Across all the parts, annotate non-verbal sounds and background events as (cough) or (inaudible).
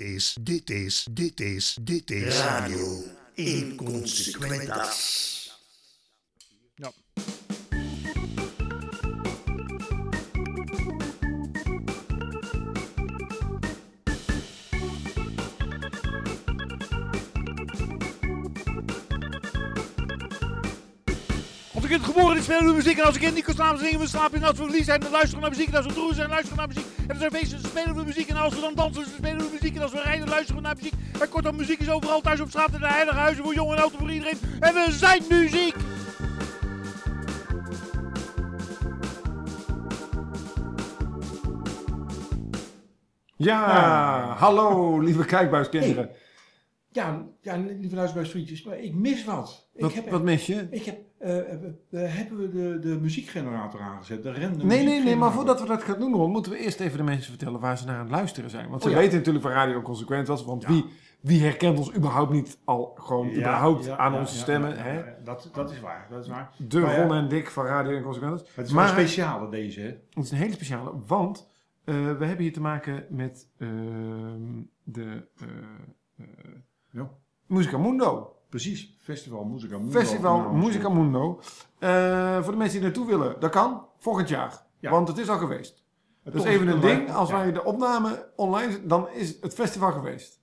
is, dit is, dit is, dit is Radio Inconsequentas. Kind geboren is, spelen we muziek. En als een kind niet kan slapen, zingen we slapen. En als we verliefd zijn, dan luisteren we naar muziek. En als we droer zijn, luisteren we naar muziek. En als er feesten, dan spelen we muziek. En als we dan dansen, dan spelen we muziek. En als we rijden, luisteren we naar muziek. En kortom, muziek is overal thuis op straat. In de heilige huizen voor jong en oud voor iedereen. En we zijn muziek! Ja, hallo lieve kijkbuiskinderen. Ja, ja lieve luisterbuisvriendjes, maar ik mis wat. Ik Wat, heb, wat mis je? ik heb, eh, eh, eh, hebben we de, de muziekgenerator aangezet? De random Nee, nee, nee, maar voordat we dat gaan doen, Ron, moeten we eerst even de mensen vertellen waar ze naar aan het luisteren zijn. Want ze Oh ja. weten natuurlijk waar Radio Consequent was, want wie, wie herkent ons überhaupt niet al gewoon Ja, überhaupt aan onze stemmen? hè? dat, dat is waar, dat is waar. De Maar Ron en Dick van Radio Consequent. Het is maar wel een speciale deze, hè? het is een hele speciale, want we hebben hier te maken met ehm, de Ja. Musica Mundo. Precies, Festival Musica Mundo. Festival Nou, Musica Mundo. Eh, voor de mensen die naartoe willen, dat kan volgend jaar. Ja. Want het is al geweest. het Dat is even een ding. Als wij de opname online zetten, dan is het festival geweest.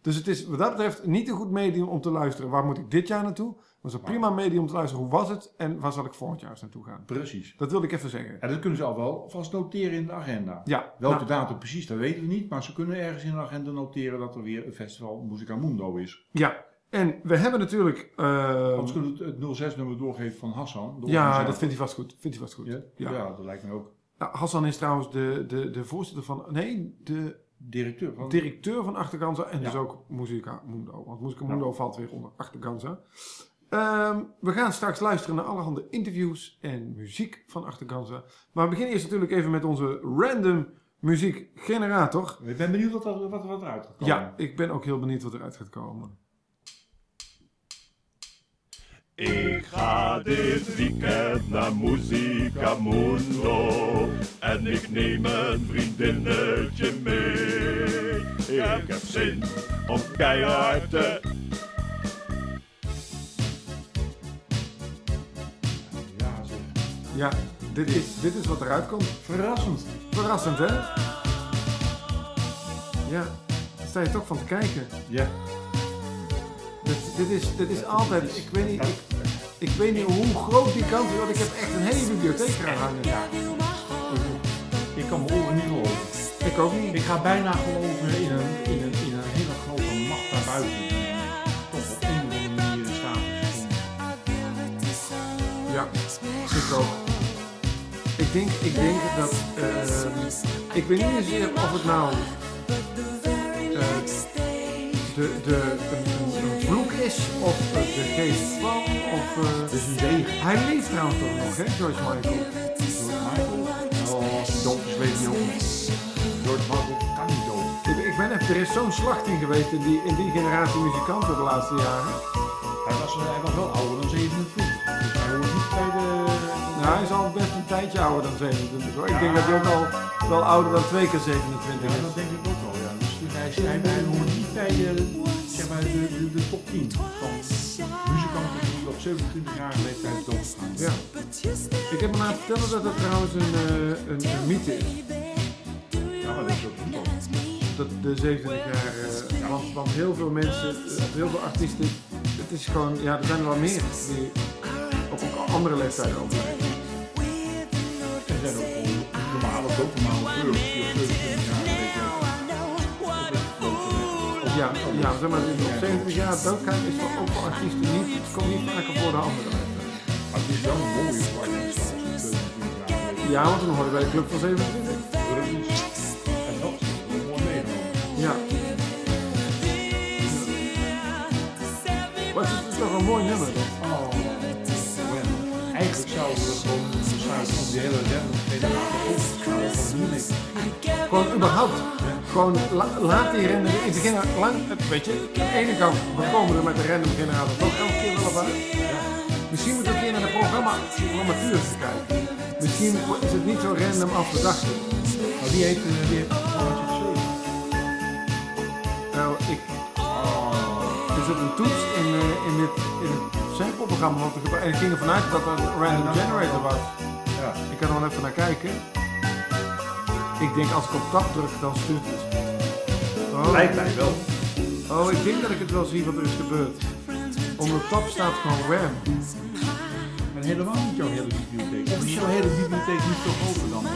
Dus het is wat dat betreft niet een goed medium om te luisteren. Waar moet ik dit jaar naartoe? Was een prima medium om te luisteren. Hoe was het? En waar zal ik volgend jaar eens naartoe gaan? Precies. Dat wilde ik even zeggen. En dat kunnen ze al wel vast noteren in de agenda. Ja, Welke nou, datum precies, dat weten we niet. Maar ze kunnen ergens in de agenda noteren dat er weer een festival Musica Mundo is. ja. En we hebben natuurlijk... eh, Anders kunnen we het, het 06-nummer doorgeven van Hassan. ja, dat vindt hij vast goed. Vindt hij vast goed. Ja? Ja. Ja. dat lijkt me ook. Nou, Hassan is trouwens de, de, de voorzitter van... Nee, de Directeur van... directeur van Achterganza en Ja. dus ook Musica Mundo. Want Musica Ja. Mundo valt weer onder Achterganza. Ehm, we gaan straks luisteren naar allerhande interviews en muziek van Achterganza. Maar we beginnen eerst natuurlijk even met onze random muziekgenerator. Ik ben benieuwd wat er, wat wat eruit gaat komen. Ja, ik ben ook heel benieuwd wat eruit gaat komen. Ik ga dit weekend naar Musica Mundo en ik neem een vriendinnetje mee. Ik heb zin om keihard te... Ja, dit is, dit is wat eruit komt. Verrassend. Verrassend, hè? Ja, daar sta je toch van te kijken. Ja. Dit, dit, is, dit is altijd, ik weet niet, ik, ik weet niet hoe groot die kans is, want ik heb echt een hele bibliotheek eraan hangen. Ik kan mijn oren niet geloven. Ik ook niet. Ik ga bijna geloven in een, in een, in een hele grote macht daarbuiten. Die toch op een of andere manier om Ja, ik ook. Ik denk, ik denk dat, eh, ik weet niet zozeer of het nou eh, de, de, een, een, een vloek is, of de geest van, of... eh, een zegen. hij leeft trouwens toch nog, hè, George Michael? George Michael. Nou, als hij dood is, weet ik niet hoe. George Michael kan niet dood. Ik, ik ben even, er is zo'n slachting geweest in die, in die generatie muzikanten de laatste jaren. Hij was, hij was wel ouder dan 27. Hij is al best een tijdje ouder dan 27 hoor. Ik denk dat hij ook al wel ouder dan twee keer 27 Ja, is. dat denk ik ook wel. Ja. Dus hij, hij, hij hoort niet bij zeg maar, de, de, de top 10 van muzikanten die op 27-jarige leeftijd doodgaan. Ja. Ik heb me laten vertellen dat het trouwens een, eh, een, een mythe is. Ja, maar dat is ook niet zo. Dat de 27 jaar, eh, want, want heel veel mensen, eh, heel veel artiesten, het is gewoon, ja, er zijn er wel meer die op een andere leeftijd overlijden. Die op 27-jarige leeftijd dood Ja, ja, zeg maar, dus op 70 jaar doodgaan is toch ook voor artiesten niet, het komt niet vaker voor de andere. Maar het is wel een mooie zwarte staat. 27-jarige leeftijd. Ja, want toen hoorden wij de club van 27. Precies. En dat is mooi meegenomen. Ja. Maar het is, toch een mooi nummer. Oh, Gwen. Eigenlijk zouden we gewoon om die hele random niks. Gewoon überhaupt. Gewoon la- laat die random. Ik begin lang. Weet je, aan de ene kant, we komen er met de random generator toch elke keer wel op uit. Misschien moeten we een keer naar de programma, programmatuur kijken. Misschien is het niet zo random als we dachten. Maar wie heeft, eh, het geschreven? Nou, ik... Er zit een toets in, eh, in het, in het sampleprogramma. Want en ik ging ervan uit dat er een random generator was. Ja. Ik kan er wel even naar kijken. Ik denk als ik op tap druk, dan stuurt het. Oh, Lijkt mij wel. oh, ik denk dat ik het wel zie wat er is gebeurd. Onder tap staat gewoon RAM. En helemaal niet jouw hele bibliotheek. Of is jouw hele bibliotheek niet veel groter dan eh,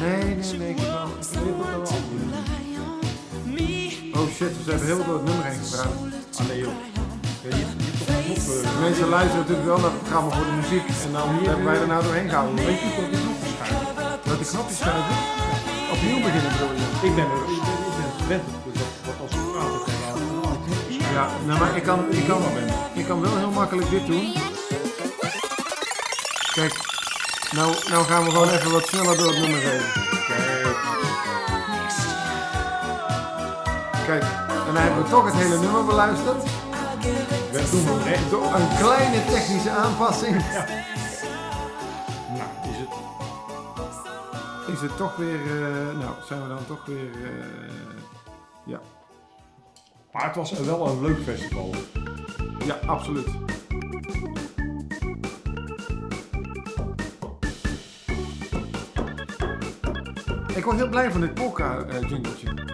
Nee, nee, nee. Ik heb wel, ik. Oh shit, ze hebben heel door het nummer heen gepraat. Ah nee joh. Knop... eh, Mensen luisteren natuurlijk wel naar het programma voor de muziek. En dan hebben wij er nou doorheen gehouden. Weet je toch die knop verschuiven? Dat de knopjes schuiven. Opnieuw beginnen bedoel je? Ik ben er, ik ben, ik ben gewend dus dat, dat als ik praat, ik knopjes. Ja, nou, maar ik kan, ik, kan, ik kan wel heel makkelijk dit doen. Kijk, nou, nou gaan we gewoon even wat sneller door het nummer heen. Kijk, en dan hebben we toch het hele nummer beluisterd. We doen een kleine technische aanpassing Nou, is het... is het toch weer, eh, nou zijn we dan toch weer, eh, ja, Maar het was wel een leuk festival. ja, absoluut. Ik word heel blij van dit polka-jingletje.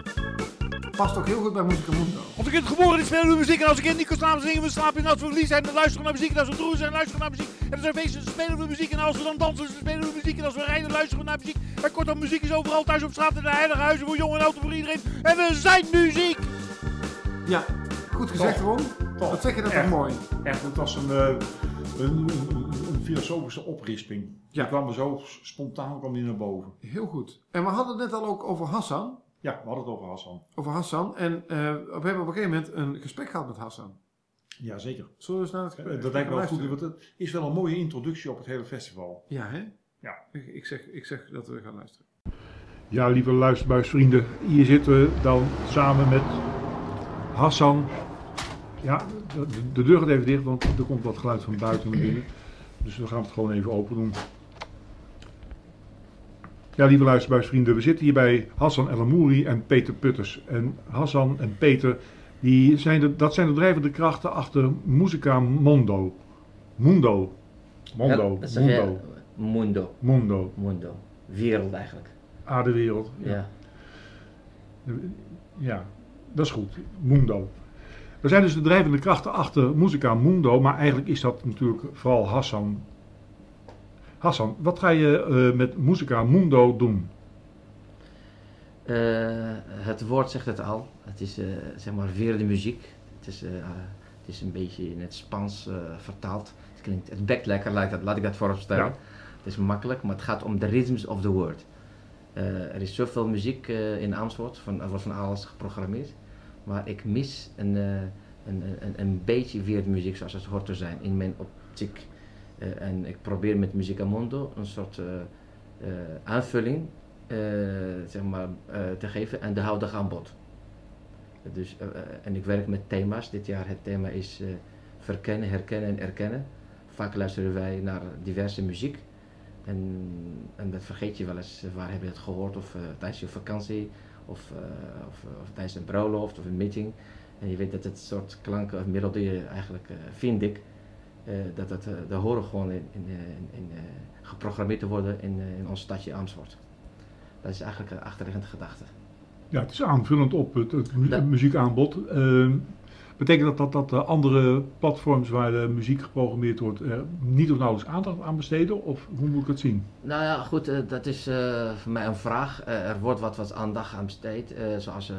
Past ook heel goed bij Musica Mundo. Als een kind geboren is, spelen we muziek. En als een kind niet kan slapen, zingen we slapen. En als we verliefd zijn, dan luisteren we naar muziek. En als we droer zijn, luisteren we naar muziek. En als er feesten, spelen we muziek. En als we dan dansen, dan spelen we muziek. En als we rijden, luisteren we naar muziek. En kortom, muziek is overal thuis op straat. In de heilige huizen, voor jong en oud, voor iedereen. En we zijn muziek! Ja, goed gezegd. Ron. Top. Wat zeg je dat Echt. toch mooi. Echt, het was een, eh, een, een, een- een filosofische oprisping. Ja. Die kwam er zo spontaan kwam die naar boven. Heel goed. En we hadden het net al ook over Hassan. Ja, we hadden het over Hassan. Over Hassan. En eh, we hebben op een gegeven moment een gesprek gehad met Hassan. Jazeker. Zullen we eens naar het Eh, gesprek Dat lijkt me wel goed, want het is wel een mooie introductie op het hele festival. Ja, hè? Ja. Ik, ik, zeg, ik zeg dat we gaan luisteren. Ja, lieve luisterbuisvrienden, hier zitten we dan samen met Hassan. Ja, de, de deur gaat even dicht, want er komt wat geluid van buiten naar binnen. Dus we gaan het gewoon even open doen. Ja, lieve luisterbuisvrienden, we zitten hier bij Hassan El Amouri en Peter Putters. En Hassan en Peter, die zijn de, dat zijn de drijvende krachten achter Musica Mondo. Mundo. Mondo. Ja, Mundo. Mundo. Mundo. Mundo. Wereld eigenlijk. Ah, de wereld. Ja. Ja, dat is goed. Mundo. Er zijn dus de drijvende krachten achter Musica Mundo, maar eigenlijk is dat natuurlijk vooral Hassan. Hassan, wat ga je eh, met Musica Mundo doen? Eh, het woord zegt het al. Het is eh, zeg maar weerde muziek. Het is, eh, het is een beetje in het Spaans vertaald. Het klinkt, het bekt lekker, laat ik dat, laat ik dat vooropstellen. Ja. Het is makkelijk, maar het gaat om de rhythms of the word. Er is zoveel muziek in Amersfoort, van, er wordt van alles geprogrammeerd. Maar ik mis een, een, een, een beetje weerde muziek zoals het hoort te zijn in mijn optiek. Eh, en ik probeer met Musica Mondo een soort eh, eh, aanvulling zeg maar, te geven en de huidige aanbod. Dus, en ik werk met thema's. Dit jaar het thema is verkennen, herkennen en erkennen. Vaak luisteren wij naar diverse muziek. En, en dat vergeet je wel eens. Waar heb je het gehoord? Of tijdens je vakantie, of, of, of tijdens een bruiloft of een meeting. En je weet dat het soort klanken of melodieën eigenlijk, vind ik, eh, dat het, eh, de horen gewoon in, in, eh, in, geprogrammeerd te worden in, in ons stadje Amersfoort. Dat is eigenlijk de achterliggende gedachte. Ja, het is aanvullend op het, het mu- muziekaanbod. Ehm, betekent dat dat, dat de andere platforms waar de muziek geprogrammeerd wordt niet of nauwelijks aandacht aan besteden? Of hoe moet ik het zien? Nou ja, goed, dat is voor mij een vraag. Er wordt wat, wat aandacht aan besteed, zoals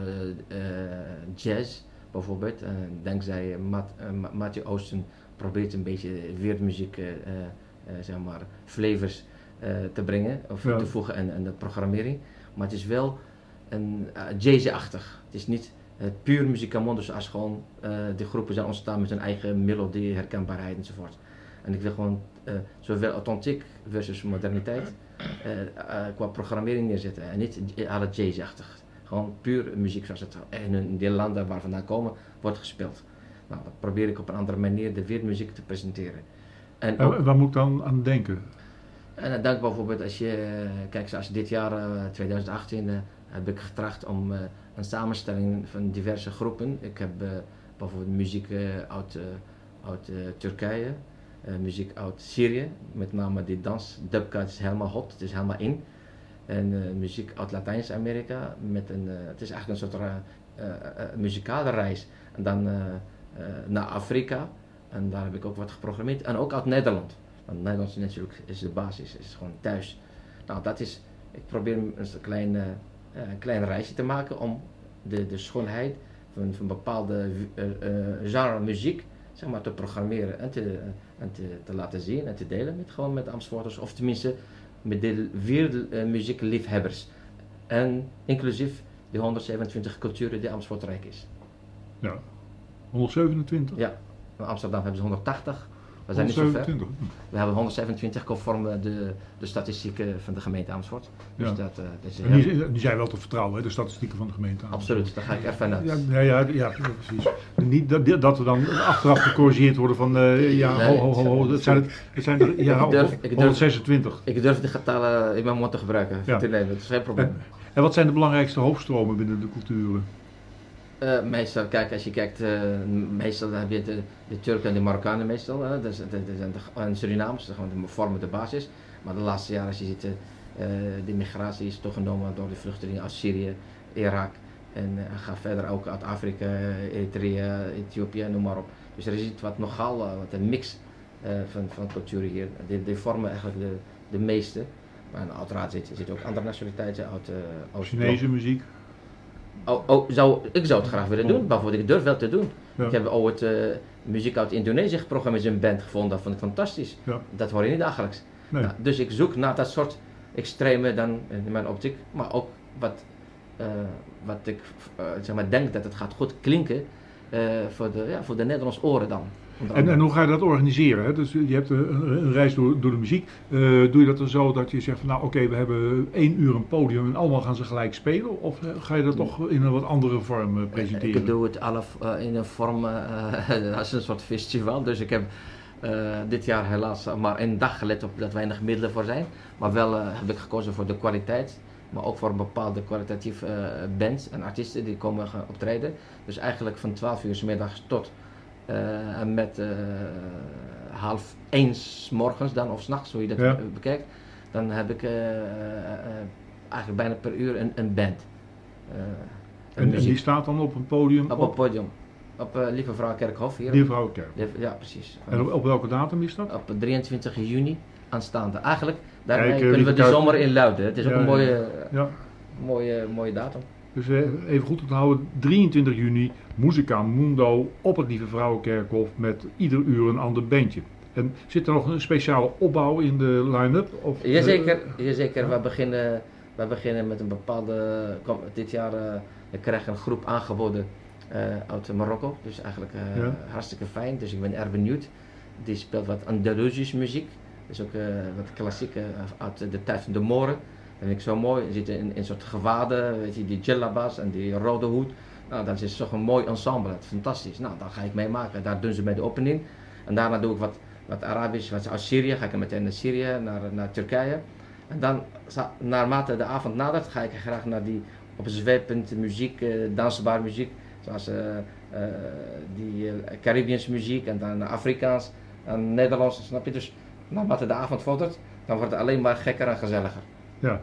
jazz bijvoorbeeld. En dankzij Mat, eh, Ma- Matthew Oosten probeert een beetje wereldmuziek, eh, eh, eh, zeg maar, flavors te brengen of Ja. te voegen aan, aan de programmering. Maar het is wel een uh, jazzy-achtig. Het is niet het puur muziekamondo zoals gewoon eh de groepen zijn ontstaan met hun eigen melodie, herkenbaarheid enzovoort. En ik wil gewoon zowel authentiek versus moderniteit qua programmering neerzetten. En niet alle jazz-achtig. Gewoon puur muziek zoals het in de landen waar vandaan komen wordt gespeeld. Nou, dat probeer ik op een andere manier de wereldmuziek te presenteren. En ook, waar moet ik dan aan denken? en dan denk ik bijvoorbeeld als je, eh, kijk zoals dit jaar, eh, 2018, eh, heb ik getracht om eh, een samenstelling van diverse groepen. Ik heb eh, bijvoorbeeld muziek eh, uit, eh, uit eh, Turkije, eh, muziek uit Syrië, met name die dans. Dubka is helemaal hot, het is helemaal in. En eh, muziek uit Latijns-Amerika, met een, eh, het is eigenlijk een soort eh, eh, eh, muzikale reis. En dan eh, eh, naar Afrika, en daar heb ik ook wat geprogrammeerd. En ook uit Nederland, want Nederlands is natuurlijk is de basis, is gewoon thuis. Nou, dat is, ik probeer een klein, eh, eh, klein reisje te maken om de, de schoonheid van, van bepaalde eh, eh, genre muziek zeg maar, te programmeren en, te, en te, te laten zien en te delen met, gewoon met Amsterdamers, of tenminste met de wereldmuziekliefhebbers. en inclusief de 127 culturen die Amsterdam rijk is. Ja. 127? Ja, in Amsterdam hebben ze 180. We zijn niet zo ver. 127. We hebben 127 conform de, de statistieken van de gemeente Amersfoort. Dus Ja. dat, eh, dat is En heel- die, die zijn wel te vertrouwen, hè, de statistieken van de gemeente. Absoluut, daar ga ik ervan uit. Ja, ja, ja, ja, precies. Niet dat, dat er dan achteraf gecorrigeerd worden van, eh, ja, ho, ho, ho, ho, dat zijn het, zijn er, ja, Ik durf- ik durf- 126. Ik durf die getallen in mijn mond te gebruiken. Nee, dat is geen probleem. En wat zijn de belangrijkste hoofdstromen binnen de culturen? Eh, meestal, kijk, als je kijkt, eh, meestal heb je de, de Turken en de Marokkanen meestal. is- dat, dat zijn de, en Surinamers, dat gewoon de, vormen de basis. Maar de laatste jaren, als je ziet, eh, de migratie is toegenomen door de vluchtelingen uit Syrië, Irak. En ga verder ook uit Afrika, Eritrea, Ethiopië, noem maar op. Dus er is iets wat nogal, wat een mix van, van culturen hier. Die, die vormen eigenlijk de, de meeste. Maar uiteraard zitten zit ook andere nationaliteiten uit uh, Chinese muziek? Oh, oh, zou, ik zou het graag willen doen, bijvoorbeeld ik durf wel te doen. Ja. Ik heb ooit eh, muziek uit Indonesië geprogrammeerd in een band gevonden, dat vond ik fantastisch. Ja. Dat hoor je niet dagelijks. Nee. Nou, dus ik zoek naar dat soort extreme dan in mijn optiek, maar ook wat, eh, wat ik eh, zeg maar, denk dat het gaat goed klinken eh, voor, de, ja, voor de Nederlandse oren dan. En, en hoe ga je dat organiseren? Hè? Dus je hebt een, een reis door, door de muziek. Eh, doe je dat dan zo dat je zegt van nou oké, we hebben één uur een podium en allemaal gaan ze gelijk spelen? Of eh, ga je dat toch in een wat andere vorm eh, presenteren? Ik doe het alle in een vorm eh, (laughs) als een soort festival. Dus ik heb dit jaar helaas maar één dag gelet op dat weinig middelen voor zijn. Maar wel heb ik gekozen voor de kwaliteit. Maar ook voor een bepaalde kwalitatief eh band en artiesten die komen gaan optreden. Dus eigenlijk van 12 uur 's middags tot en met eh, half één 's morgens dan of s'nachts, hoe je dat Ja. eh, bekijkt. Dan heb ik eh, eh, eh, eigenlijk bijna per uur een, een band. Eh, een en, die staat dan op een podium Op op, het podium. Op eh, Lieve Vrouw Kerkhof hier. die vrouwenkerk. Lieve- Ja, precies. En op, op welke datum is dat? Op 23 juni aanstaande. Eigenlijk, daarmee Kijk, eh, kunnen we Lieve de zomer inluiden. Het is ook een mooie, Ja. mooie, mooie datum. Dus eh, even goed onthouden, 23 juni, Muzika Mundo op het Lieve Vrouwenkerkhof met ieder uur een ander bandje. En zit er nog een speciale opbouw in de line-up? Of, eh, Jazeker, jazeker. We, beginnen, we beginnen met een bepaalde. Kom, dit jaar uh, ik krijg een groep aangeboden uh, uit Marokko. Dus eigenlijk uh, Ja. hartstikke fijn. Dus ik ben erg benieuwd. Die speelt wat Andalusisch muziek. Dus ook wat klassieke uit de tijd van de Moren. Dat vind ik zo mooi. Je ziet in, een soort gewaden, weet je, die djellabas en die rode hoed. Nou, dat is toch een mooi ensemble. Dat is fantastisch. Nou, dan ga ik meemaken. Daar doen ze bij de opening. En daarna doe ik wat, wat Arabisch, wat uit Syrië. Ga ik meteen naar Syrië, naar, naar Turkije. En dan, naarmate de avond nadert, ga ik graag naar die opzweepend muziek, uh, dansbaar muziek. Zoals uh, uh, die Caribisch muziek en dan Afrikaans en Nederlands. Snap je? Dus naarmate de avond vordert, dan wordt het alleen maar gekker en gezelliger. Ja.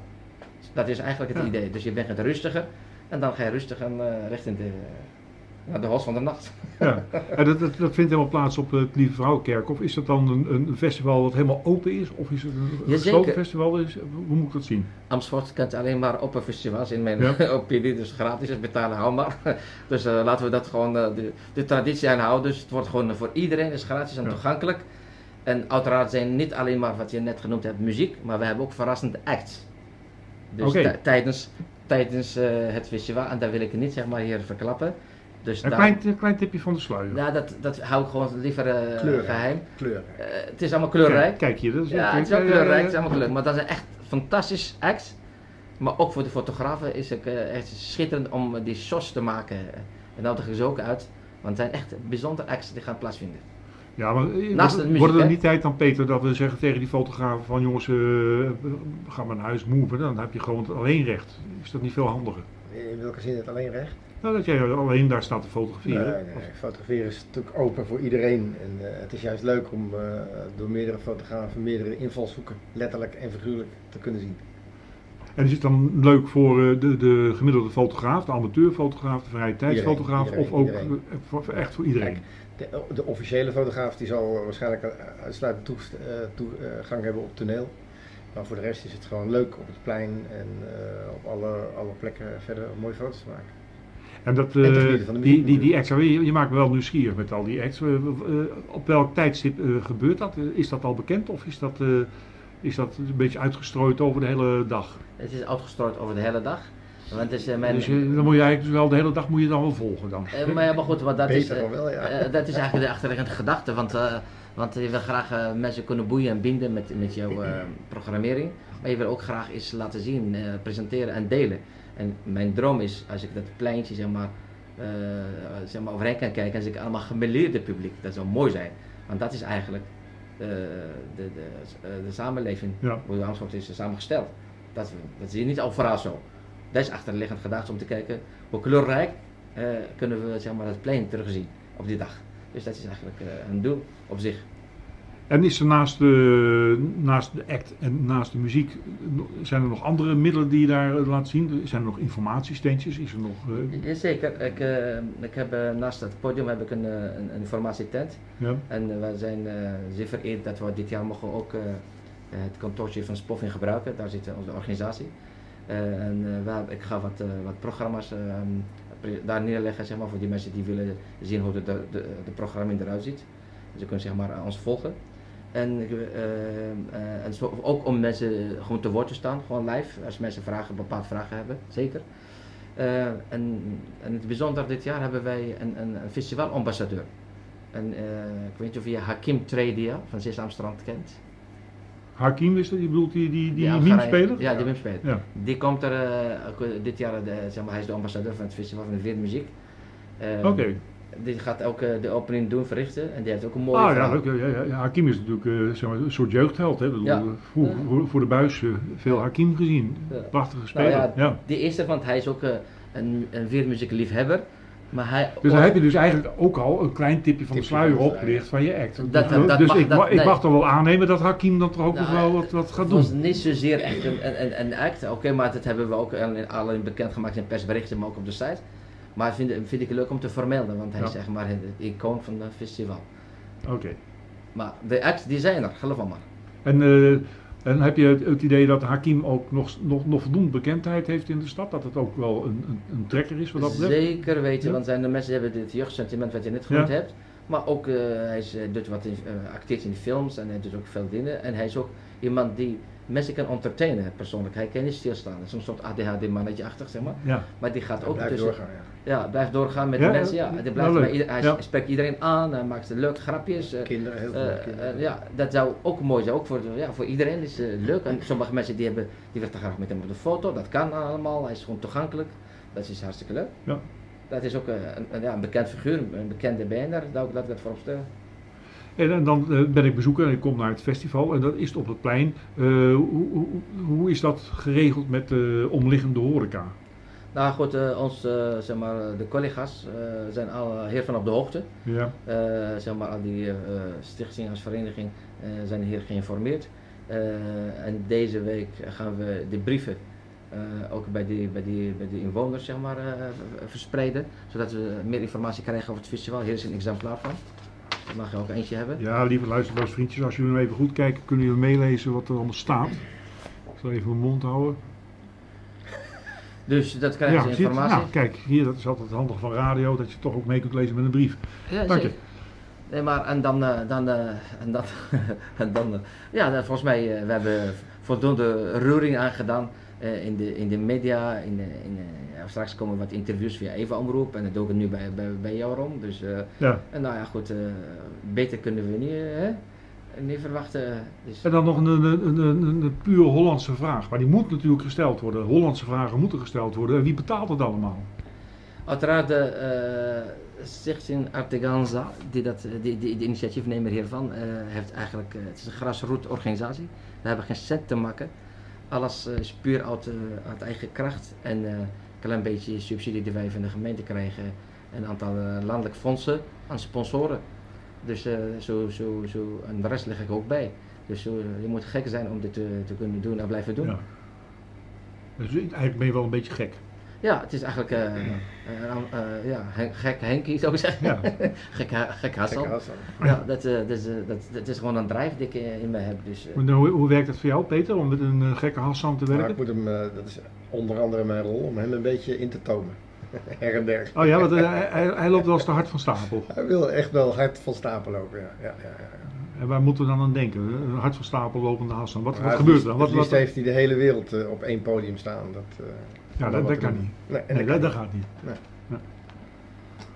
Dat is eigenlijk het Ja. idee. Dus je bent het rustiger en dan ga je rustig en, uh, richting de, naar de hos van de nacht. Ja, en dat, dat, dat vindt helemaal plaats op het Lieve Vrouwenkerkhof. Is dat dan een, een festival wat helemaal open is? Of is het een gesloten festival? Is, hoe moet ik dat zien? Amersfoort kent alleen maar opperfestivals in mijn Ja. (laughs) opinie, dus gratis is betalen, hou maar. (laughs) Dus uh, laten we dat gewoon uh, de, de, traditie aanhouden. Dus het wordt gewoon voor iedereen, is gratis en Ja. toegankelijk. En uiteraard zijn niet alleen maar wat je net genoemd hebt, muziek, maar we hebben ook verrassende acts. Dus tijdens, tijdens uh, het festival, en daar wil ik het niet zeg maar hier verklappen. Dus Een daar- klein, een klein tipje van de sluier. ja, dat, dat hou ik gewoon liever uh, Kleurrijk. geheim. Kleur. Uh, het is allemaal kleurrijk. Kijk, kijk je, dat is Ja, het is wel kleurrijk, het is allemaal kleurrijk. Maar dat zijn echt fantastisch acts. Maar ook voor de fotografen is het eh, echt schitterend om die shots te maken. En dat ze ook uit. Want het zijn echt bijzondere acts die gaan plaatsvinden. Ja, maar eh, Naast wordt- de muziek, wordt het niet tijd dan, Peter, dat we zeggen tegen die fotografen van jongens, eh, ga maar naar huis, move, dan heb je gewoon het alleen recht. Is dat niet veel handiger? In welke zin het alleen recht? Nou, dat jij alleen daar staat te fotograferen. Nee, nee, fotograferen is natuurlijk open voor iedereen. En eh, het is juist leuk om eh, door meerdere fotografen meerdere invalshoeken, letterlijk en figuurlijk, te kunnen zien. En is het dan leuk voor eh, de, de gemiddelde fotograaf, de amateurfotograaf, de vrije tijdsfotograaf, Iedereen, of ook iedereen. eh, voor, voor- echt voor iedereen? Kijk, de, de officiële fotograaf die zal waarschijnlijk eh, uitsluitend toest- eh, toegang hebben op toneel. Maar voor de rest is het gewoon leuk op het plein en eh, op alle, alle plekken verder mooie foto's te maken. En dat, En eh, de die, muziek die, die acts, je, je maakt me wel nieuwsgierig met al die acts. Eh, eh, op welk tijdstip eh, gebeurt dat? Eh, Is dat al bekend of is dat, eh, is dat een beetje uitgestrooid over de hele dag? Het is uitgestrooid over de hele dag. Want eh, mijn, Dus eh, dan moet je eigenlijk dus wel de hele dag moet je dan wel volgen dan. Eh, maar, ja, maar goed, want dat is, Beter dan wel, ja. dat is eigenlijk de achterliggende gedachte. Want, eh, want je wil graag eh, mensen kunnen boeien en binden met, met jouw eh, programmering. Maar je wil ook graag iets laten zien, eh, presenteren en delen. En mijn droom is, als ik dat pleintje zeg maar, eh, zeg maar overheen kan kijken en zie ik allemaal gemêleerde publiek. Dat zou mooi zijn. Want dat is eigenlijk eh, de, de, eh, de samenleving, Ja. hoe Amersfoort is samengesteld. Dat, dat zie je niet overal zo. Dat is achterliggend gedachte om te kijken hoe kleurrijk eh, kunnen we zeg maar, het plein terugzien op die dag. Dus dat is eigenlijk eh, een doel op zich. En is er naast de, naast de act en naast de muziek, zijn er nog andere middelen die je daar eh, laat zien? Zijn er nog informatiesteentjes? Is er nog, eh, Jazeker, ik, ik heb naast het podium heb ik een, een, een informatietent. ja? En we zijn zeer vereerd dat we dit jaar mogen ook het kantoortje van Spoffing gebruiken. Daar zit onze organisatie. Eh, en eh, ik ga wat, eh, wat programma's eh, pre- daar neerleggen zeg maar, voor die mensen die willen zien hoe de, de, de, programmering eruit ziet. Dus ze kunnen zeg maar, ons volgen. En, ik, eh, eh, en zo, ook om mensen gewoon te woord te staan, gewoon live. Als mensen vragen, bepaalde vragen hebben, zeker. Eh, en, en het bijzonder dit jaar hebben wij een, een, een festivalambassadeur. En ik weet niet of je Hakim Tredia van Sesamstrand kent. Hakim is dat? Je bedoelt die, die, die, Algerije- meme-speler? Ja, die meme-speler. Ja. Die komt er eh, eh, dit jaar, de, zeg maar, hij is de ambassadeur van het festival van de Wereldmuziek. Eh, Oké. Die gaat ook eh, de opening doen, verrichten. En die heeft ook een mooie Ah ja, leuk. Ja, ja, ja. Hakim is natuurlijk eh, zeg maar, een soort jeugdheld. Hè? Ik bedoel, Ja. eh, Voor, voor, voor de buis eh, veel Hakim gezien. Ja. Prachtige speler. Nou ja, ja. Die eerste, want hij is ook eh, een, een wereldmuziekliefhebber. Maar hij, Dus dan heb je dus eigenlijk ook al een klein tipje van de Tipje sluier van de sluier. opgelicht van je act. Dat- dus dat- dat dus mag- ik, dat- ma- ik mag toch wel aannemen dat Hakim dan toch ook nog Nou, wel wat, wat gaat Het was doen. niet zozeer echt een, een, een, act. Oké, maar dat hebben we ook al- alleen bekendgemaakt in persberichten, maar ook op de site. Maar vind, vind ik leuk om te vermelden, want hij is zeg maar het icoon van het festival. Oké. Maar de acts die zijn er, geloof me maar. En, eh, en heb je het, het idee dat Hakim ook nog, nog, nog voldoende bekendheid heeft in de stad? Dat het ook wel een, een, een trekker is wat dat betreft? Zeker weten, Ja. want zijn de mensen die hebben dit jeugdsentiment wat je net genoemd Ja. hebt. Maar ook, eh, hij is, eh, doet wat in, eh, acteert in films en hij doet ook veel dingen. En hij is ook iemand die mensen kan entertainen persoonlijk. Hij kan niet stilstaan. Hij is een soort ADHD-mannetje-achtig, zeg maar. Ja. Maar die gaat Hij ook tussen- doorgaan, ja. Blijft doorgaan met Ja, de mensen. Ja, hij, blijft bij ieder- hij Ja. spreekt iedereen aan, hij maakt leuke grapjes. eh, Kinderen, heel veel eh, kinderen. eh, ja, dat zou ook mooi zijn. Ook voor, ja, voor iedereen is het leuk. En sommige mensen die, hebben, die willen graag met hem op de foto. Dat kan allemaal. Hij is gewoon toegankelijk. Dat is hartstikke leuk. Ja. Dat is ook een, een, ja, een bekend figuur, een bekende. Laat ik laat ik dat voorop stellen. En, en dan ben ik bezoeker en ik kom naar het festival en dat is op het plein. Eh, hoe, hoe, hoe is dat geregeld met de omliggende horeca? Nou goed, eh, ons, eh, zeg maar, de collega's eh, zijn al heel van op de hoogte. Ja. Zeg maar, al die stichtingen als vereniging zijn hier geïnformeerd. En deze week gaan we de brieven ook bij die, bij, die, bij die inwoners zeg maar, verspreiden, zodat we meer informatie krijgen over het festival. Hier is een exemplaar van. Daar mag je ook eentje hebben. ja, lieve luisteraars, vriendjes, als jullie even goed kijken, kunnen jullie meelezen wat er allemaal staat. Ik zal even mijn mond houden. Dus dat krijgen ze informatie. Nou, kijk, hier, dat is altijd handig van radio, dat je toch ook mee kunt lezen met een brief. Ja, Dank je. Nee, maar en dan, eh, dan, eh, en dan, (laughs) en dan eh, ja, dan volgens mij, we hebben voldoende reuring aangedaan in, de, in de media. In, de- in, ja, straks komen wat interviews via Eva Omroep en dat doe ik nu bij, bij, bij jou Rom. Dus, Ja. en nou ja, goed, beter kunnen we niet, hè? Niet verwachten. Dus, En dan nog een, een, een, een, puur Hollandse vraag, maar die moet natuurlijk gesteld worden. Hollandse vragen moeten gesteld worden. En wie betaalt het allemaal? Uiteraard de, eh, Stichting Arteganza, die, dat, eh, die, die, de initiatiefnemer hiervan, eh, heeft eigenlijk, eh, het is een grassroot organisatie. We hebben geen cent te maken. Alles is puur uit, uit eigen kracht en een klein beetje subsidie die wij van de gemeente krijgen. En een aantal landelijke fondsen aan sponsoren. Dus eh, zo, zo, zo, en de rest leg ik ook bij. Dus zo, eh, je moet gek zijn om dit te, te kunnen doen en blijven doen. Ja. Dus eigenlijk ben je wel een beetje gek. Ja, het is eigenlijk eh, eh, eh, ja, gek Henkie zou ik zeggen. Ja. (laughs) gek, gek Hassan. Hassan. Ja, dat, eh, dat, is, dat, dat is gewoon een drijf die ik in me heb. Dus, Maar nou, hoe, hoe werkt het voor jou, Peter, om met een gekke Hassan te werken? ik moet hem, eh, dat is onder andere mijn rol, om hem een beetje in te tomen. (laughs) Her en der. Oh ja, want eh, hij, hij- loopt wel eens te hard van stapel. Hij wil echt wel hard van stapel lopen, ja. ja, ja, ja. En waar moeten we dan aan denken? Een hard van stapel lopende Hassan. Wat, wat het gebeurt er dan? Wat, Het liefst wat, heeft hij de hele wereld eh, op één podium staan. Dat, eh, ja, dat, kan doen. niet. Nee, en Nee, dat dat, kan dat gaat niet.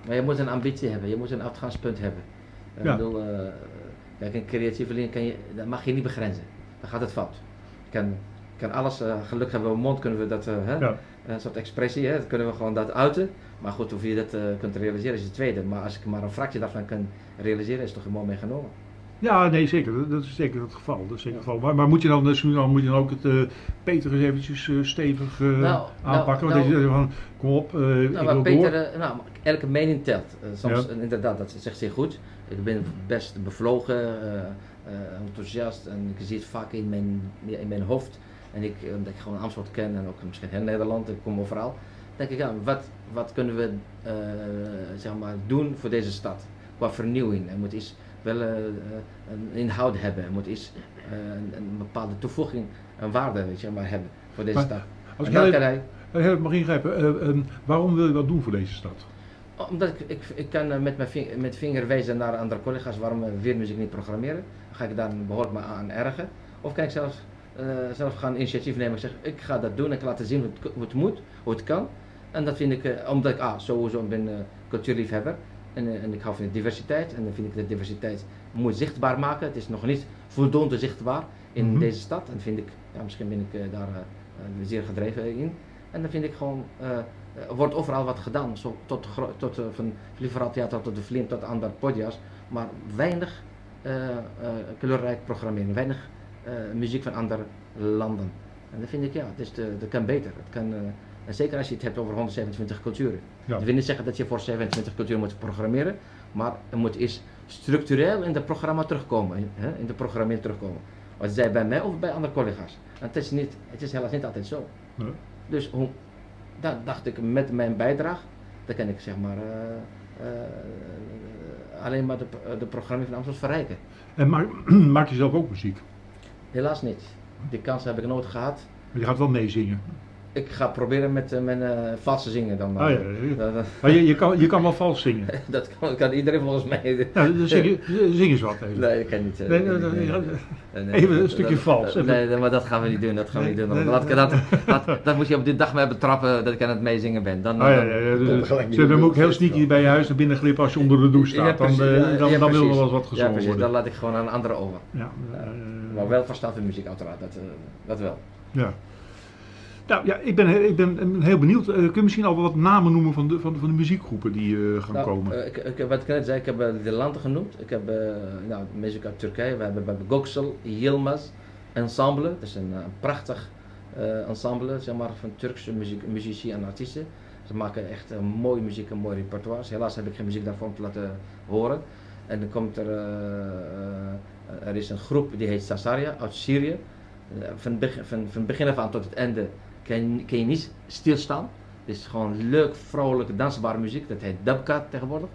maar je moet een ambitie hebben, je moet een uitgangspunt hebben. Ik Ja. bedoel, eh, kijk, een creatieve leerling kan je, dat mag je niet begrenzen. Dan gaat het fout. Je kan, kan alles, eh, gelukkig hebben we een mond, kunnen we dat, eh, hè, Ja. Een soort expressie, hè, dat kunnen we gewoon dat uiten. Maar goed, of je dat eh, kunt realiseren is het tweede. Maar als ik maar een fractie daarvan kan realiseren, is het toch een mooi meegenomen. Ja, nee, zeker. Dat, dat is zeker het geval. Dat is zeker het geval. Maar, maar moet je dan, dus dan, moet je dan ook het eh, Peter eens eventjes eh, stevig eh, Nou, aanpakken? nou, Want nou- van, kom op, eh, ik Nou, maar wil Peter, eh, nou, elke mening telt. Eh, soms, Ja. inderdaad, dat zegt zeer goed. Ik ben best bevlogen, eh, eh, enthousiast en ik zie het vaak in mijn, in mijn hoofd. En ik, omdat ik gewoon Amsterdam ken en ook misschien heel Nederland, ik kom overal. denk ik, ja, wat, wat kunnen we eh, zeg maar doen voor deze stad? Qua vernieuwing. Er moet iets wel eh, een inhoud hebben. Er moet iets, eh, een, een bepaalde toevoeging en waarde weet je, maar hebben voor deze Maar stad. Als En ik heel hij, heel mag ingrijpen, eh, eh, waarom wil je wat doen voor deze stad? Omdat ik, ik, ik kan met mijn ving- met vinger wijzen naar andere collega's waarom we weermuziek niet programmeren. Dan ga ik daar behoorlijk me aan ergen. Of kan ik zelf, eh, zelf gaan initiatief nemen en zeggen, ik ga dat doen en ik laat zien hoe het, hoe het moet, hoe het kan. En dat vind ik, eh, omdat ik ah, sowieso ben eh cultuurliefhebber en, eh, en ik hou van de diversiteit. En dan vind ik de diversiteit moet zichtbaar maken. Het is nog niet voldoende zichtbaar in Mhm. deze stad. En vind ik, ja, misschien ben ik eh, daar eh, eh, zeer gedreven in. En dan vind ik gewoon, eh, er wordt overal wat gedaan. Zo tot, tot van Lieverad Theater tot de Vlim tot andere podia's. Maar weinig eh, eh, kleurrijk programmeren. Weinig eh, muziek van andere landen. En dan vind ik, ja, het is de, dat kan beter. Het kan, eh, en zeker als je het hebt over 127 culturen. Ja. Dat wil niet zeggen dat je voor 27 culturen moet programmeren. Maar er moet eens structureel in het programma terugkomen. in- Hè, in de programmering terugkomen. Wat zij bij mij of bij andere collega's. En het is, niet, het is helaas niet altijd zo. Nee. Dus hoe, dan dacht ik met mijn bijdrage, dan kan ik zeg maar eh, eh, alleen maar de, de programmering van Amsterdam verrijken. En maak, (clears throat) maak je zelf ook muziek? Helaas niet. Die kans heb ik nooit gehad. Maar je gaat wel meezingen. Ik ga proberen met eh, mijn eh valse zingen dan maar. Ah, ja, Maar je, je, kan, je kan wel vals zingen. (laughs) dat kan, kan iedereen volgens mij. (laughs) Ja, dan zing, je- zing eens wat even. Nee, ik kan niet. eh, Nee, ik nee, nee, even een stukje dat- vals, even. Nee, maar dat gaan we niet doen. Dat gaan we niet doen. Dat, nee, dat, dat, moet je op die dag mij betrappen dat ik aan het meezingen ben. Dan, Oh ja, dan- ja, ja, komt dus- niet dus dan moet ik heel sneaky bij je huis naar binnen glippen als je onder de douche staat. Dan, dan, dan wil er wel eens wat Ja, gezongen precies. Dan worden. laat ik gewoon aan anderen over. Ja, Maar wel verstaat de muziek uiteraard, dat, eh, dat wel. ja. Nou ja, ik ben, ik ben heel benieuwd. Eh, kun je misschien al wat namen noemen van de, van, van de muziekgroepen die eh, gaan Nou, komen? eh, ik, ik, wat ik net zei, ik heb eh, de landen genoemd. Ik heb nou, muziek uit Turkije. We hebben bij Göksel, Yilmaz Ensemble. Dat is een eh, prachtig eh, ensemble zeg maar, van Turkse muziek, muzici en artiesten. Ze maken echt mooie muziek en mooi repertoire. Helaas heb ik geen muziek daarvan te laten horen. En dan komt er, er is een groep die heet Sasaria uit Syrië. van, begin, van, van begin af aan tot het einde kun, kun je niet stilstaan. Het is gewoon leuk, vrolijke, dansbare muziek. Dat heet Dubka tegenwoordig.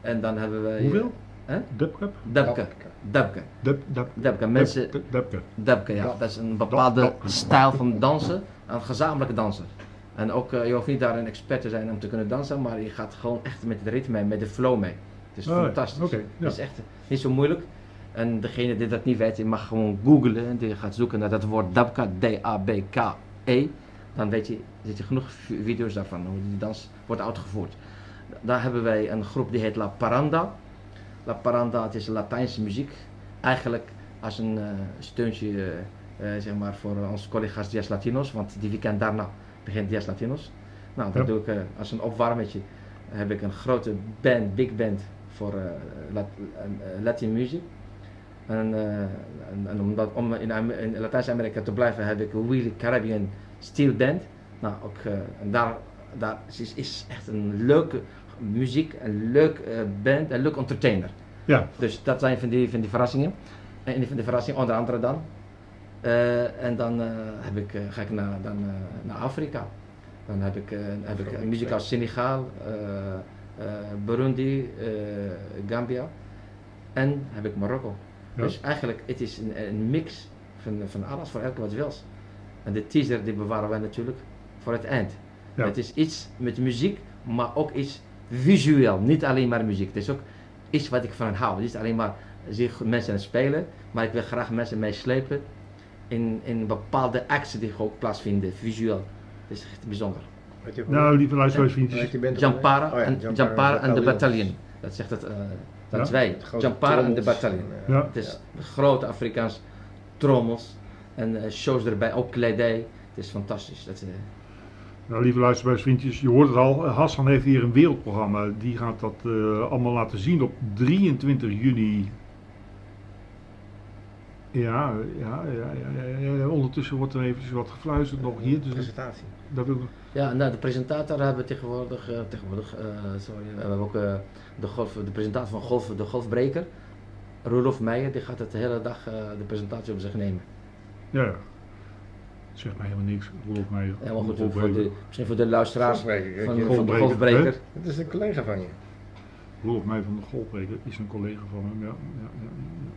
En dan hebben we... Hoeveel? Hè? Dubka? Dubka. Dubka. Dub, dub, Dubka. Mensen... Dub, dubka. Dubka, ja. Dat is een bepaalde stijl van dansen. Een gezamenlijke dansen. En ook, uh, je hoeft niet daar een expert te zijn om te kunnen dansen, maar je gaat gewoon echt met het ritme mee, met de flow mee. Het is oh, fantastisch. Okay, ja. Het is echt niet zo moeilijk. En degene die dat niet weet, die mag gewoon googlen en die gaat zoeken naar dat woord Dabka, D-A-B-K-E. Dan weet je, zit je genoeg video's daarvan, hoe die dans wordt uitgevoerd. Daar hebben wij een groep die heet La Paranda. La Paranda, het is Latijnse muziek. Eigenlijk als een uh, steuntje uh, uh, zeg maar voor onze collega's Dias Latinos, want die weekend daarna begint Dias Latinos. Nou, dat ja. doe ik als een opwarmetje. heb ik een grote band, big band voor eh, Lat- eh, Latin music. En, eh, en, en omdat, om in, in Latijns-Amerika te blijven heb ik een Wheelie Caribbean Steel Band. Nou, ook, eh, en daar, daar is, is echt een leuke muziek, een leuk eh, band, een leuk entertainer. Ja. Dus dat zijn van die, van die verrassingen. En van die verrassingen onder andere dan. Eh, en dan eh, heb ik, eh, ga ik naar, dan, eh, naar Afrika. Dan heb ik, eh, heb ik muziek uit Senegal, eh, eh, Burundi, eh, Gambia en heb ik Marokko. Ja. Dus eigenlijk het is een, een mix van, van alles voor elke wat je wils. En de teaser die bewaren wij natuurlijk voor het eind. Ja. Het is iets met muziek, maar ook iets visueel. Niet alleen maar muziek. Het is ook iets wat ik van hou. Het is niet alleen maar ik mensen aan het spelen, maar ik wil graag mensen meeslepen in, in bepaalde acties die ook plaatsvinden, visueel. Het is echt bijzonder. Nou, lieve luisteraars, Hoe heet vriendjes. die band ook alweer? Jampara Oh ja, en, Jampara Jampara en de Battalion. Battalion. Dat zegt het, eh, dat Ja. is wij. Jampara en de Battalion. Het is een grote Afrikaans trommels en eh, shows erbij, ook kledij. Het is fantastisch. Dat, eh, Nou, lieve luisteraars, vriendjes, je hoort het al. Hassan heeft hier een wereldprogramma. Die gaat dat eh, allemaal laten zien op 23 juni. Ja, ja, ja, ja, ja, ja. Ondertussen wordt er eventjes wat gefluisterd nog hier. Dus presentatie. dat wil ik- Ja, nou, de presentator hebben we tegenwoordig, eh, tegenwoordig eh, sorry, we hebben ook eh, de, golf, de presentator van golf, de golfbreker, Roelof Meijer, die gaat het de hele dag eh, de presentatie op zich nemen. ja, ja. Zeg mij helemaal niks. Mij. Ja, maar goed, voor de, misschien voor de luisteraars van, van de Golfbreker, golfbreker. Het is een collega van je. Roelof mij van de Golfbreker is een collega van hem. Ja, ja, ja,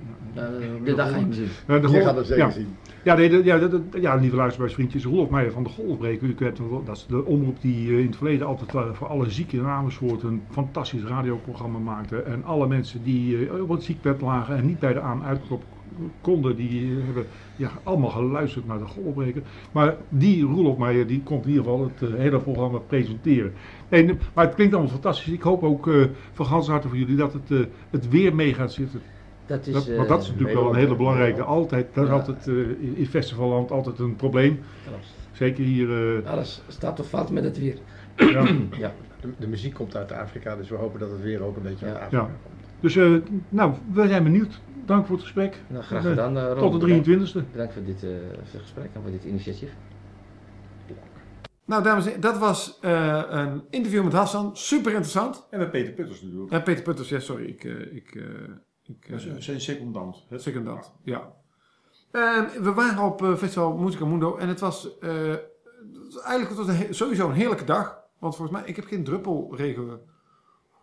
ja, ja. Ja, de dag ga je hem zien. Je gaat het zeker ja. zien. Ja, nee, de- ja, de- ja, lieve luisteraars, vriendjes, Rolf Meijer van de Golfbreker. U kent hem dat is de omroep die eh, in het verleden altijd eh, voor alle zieken in Amersfoort een fantastisch radioprogramma maakte. En alle mensen die eh, op het ziekbed lagen en niet bij de aan-uitklop konden, die eh, hebben ja, allemaal geluisterd naar de Golfbreker. Maar die Roelof Meijer, die komt in ieder geval het eh, hele programma presenteren. En, eh, maar het klinkt allemaal fantastisch. Ik hoop ook eh, van gans harte voor jullie dat het, eh, het weer mee gaat zitten. Dat is, Dat, eh, want dat is natuurlijk wel een hele belangrijke. Altijd, dat is Ja. altijd eh, in festivalland altijd een probleem. klopt. Zeker hier. eh, Alles staat of valt met het weer. ja. (clears throat) Ja. De, de muziek komt uit Afrika, dus we hopen dat het weer ook een beetje Ja. uit Afrika Ja. komt. Dus eh, nou, we zijn benieuwd. Dank voor het gesprek. Nou, graag Eh, gedaan. eh, Ron. Tot de 23e. Bedankt voor dit eh, voor het gesprek en voor dit initiatief. Nou, dames en heren, dat was eh, een interview met Hassan. Super interessant. En met Peter Putters natuurlijk. Eh, Peter Putters, ja, sorry. Ik, ik, eh, ik, zijn secondant. hè? secondant, ja. Ehm, we waren op Festival Musica Mundo en het was, eh, eigenlijk het was een he- sowieso een heerlijke dag. Want volgens mij, ik heb geen druppelregen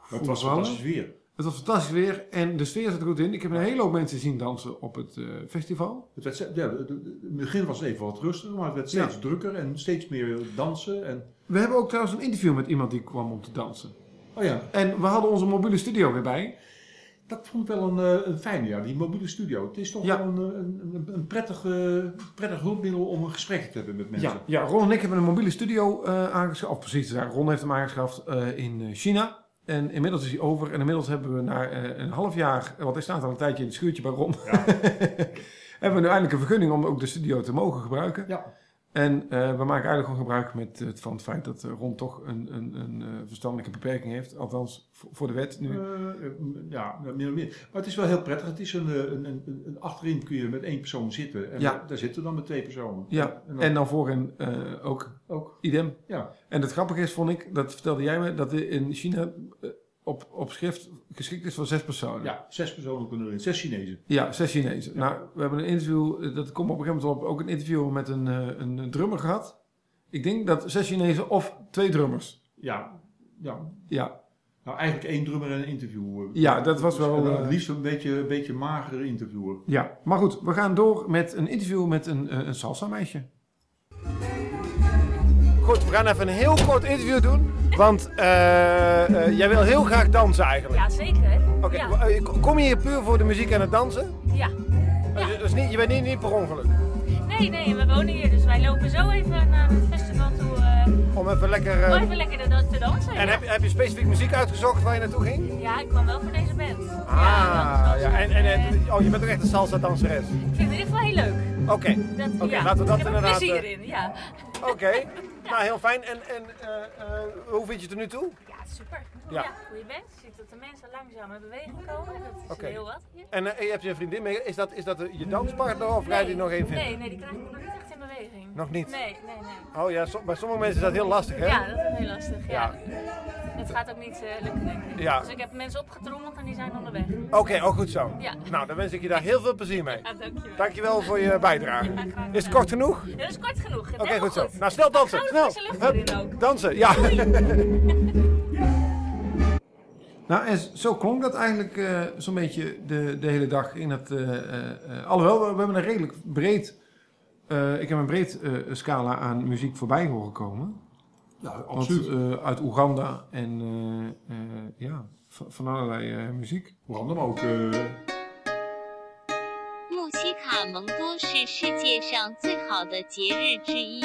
Het was fantastisch weer. Het was fantastisch weer en de sfeer zat er goed in. Ik heb een hele hoop mensen zien dansen op het eh, festival. Het, werd, ja, in het begin was het even wat rustiger, maar het werd steeds Ja. drukker en steeds meer dansen. En, We hebben ook trouwens een interview met iemand die kwam om te dansen. oh ja, En we hadden onze mobiele studio weer bij. dat vond ik wel een, eh, een fijne, ja, die mobiele studio. Het is toch Ja. wel een, een, een, prettig, prettig hulpmiddel om een gesprek te hebben met mensen. Ja, ja, Ron en ik hebben een mobiele studio eh aangeschaft. Of precies Ron heeft hem aangeschaft in China. En inmiddels is hij over. En inmiddels hebben we na eh, een half jaar, want hij staat al een tijdje in het schuurtje bij Ron. (laughs) hebben we nu eindelijk een vergunning om ook de studio te mogen gebruiken. Ja. En eh, we maken eigenlijk gewoon gebruik met, het van het feit dat eh, Ron toch een, een, een eh, verstandelijke beperking heeft. Althans, voor, de wet nu. Ja, meer of meer. Maar het is wel heel prettig. Het is een, een, een, achterin kun je met één persoon zitten. En Ja. daar, zitten we dan met twee personen. ja, En dan en dan voorin ook ook. idem. Ja. En het grappige is, vond ik, dat vertelde jij me, dat in China op, op schrift geschikt is voor zes personen. ja, zes personen kunnen erin. Zes Chinezen. Ja, zes Chinezen. Nou, we hebben een interview, eh, dat komt op een gegeven moment op, ook een interview met een, eh, een drummer gehad. Ik denk dat zes Chinezen of twee drummers. Ja, ja. Ja, Nou, eigenlijk één drummer en een interviewer. Ja, dat was wel, En eh, het liefst een beetje, een beetje magere interviewer. ja. Maar goed, we gaan door met een interview met een, eh, een salsa meisje. Goed, we gaan even een heel kort interview doen. Want eh, jij wil heel graag dansen eigenlijk. Ja, zeker. Oké, Ja. eh, kom je hier puur voor de muziek en het dansen? ja. Dus, dus niet, je bent niet, niet per ongeluk. Nee, nee, we wonen hier, dus wij lopen zo even naar het festival toe. eh, Om even lekker... eh, om even lekker te, te dansen. en ja. heb, je- heb je specifiek muziek uitgezocht waar je naartoe ging? ja, ik kwam wel voor deze band. Ah, ja, ja. En, en, en- oh, je bent ook echt een salsa danseres. Ik vind het in ieder geval heel leuk. Oké, ja. laten we dat ik heb er inderdaad, plezier eh, in, ja. oké. Nou, heel fijn. En, en eh, eh, hoe vind je het er nu toe? Ja, super. Ja. Ja, hoe je bent. Je ziet dat de mensen langzaam in beweging komen. Dat is Oké. heel wat. hier. En eh, je hebt je vriendin mee. Is dat, is dat eh, je danspartner of rijdt die nog even in? Nee, nee, die krijg ik nog niet echt in beweging. Nog niet? Nee, nee, nee. Oh ja, bij sommige mensen is dat heel lastig, hè? Ja, dat is heel lastig. Ja. Het gaat ook niet eh, lukken, denk ik. Ja. Dus ik heb mensen opgetrommeld en die zijn onderweg. Oké, oh goed zo. Ja. Nou, dan wens ik je daar heel veel plezier mee. Ja, dankjewel. Dankjewel voor je bijdrage. Ja, Is het kort genoeg? Ja, dat is kort genoeg. Oké, goed zo. Nou, snel dansen. Snel. Hup, ook. dansen, ja. (laughs) Nou, en zo klonk dat eigenlijk eh, zo'n beetje de, de hele dag in het... eh, alhoewel, we, we hebben een redelijk breed... ik heb een breed scala aan muziek voorbij horen komen. Ja, Want, absoluut. eh, uit Oeganda en eh, eh, ja, van, van allerlei eh, muziek. Oeganda, maar ook... eh, 穆希卡蒙多是世界上最好的节日之一。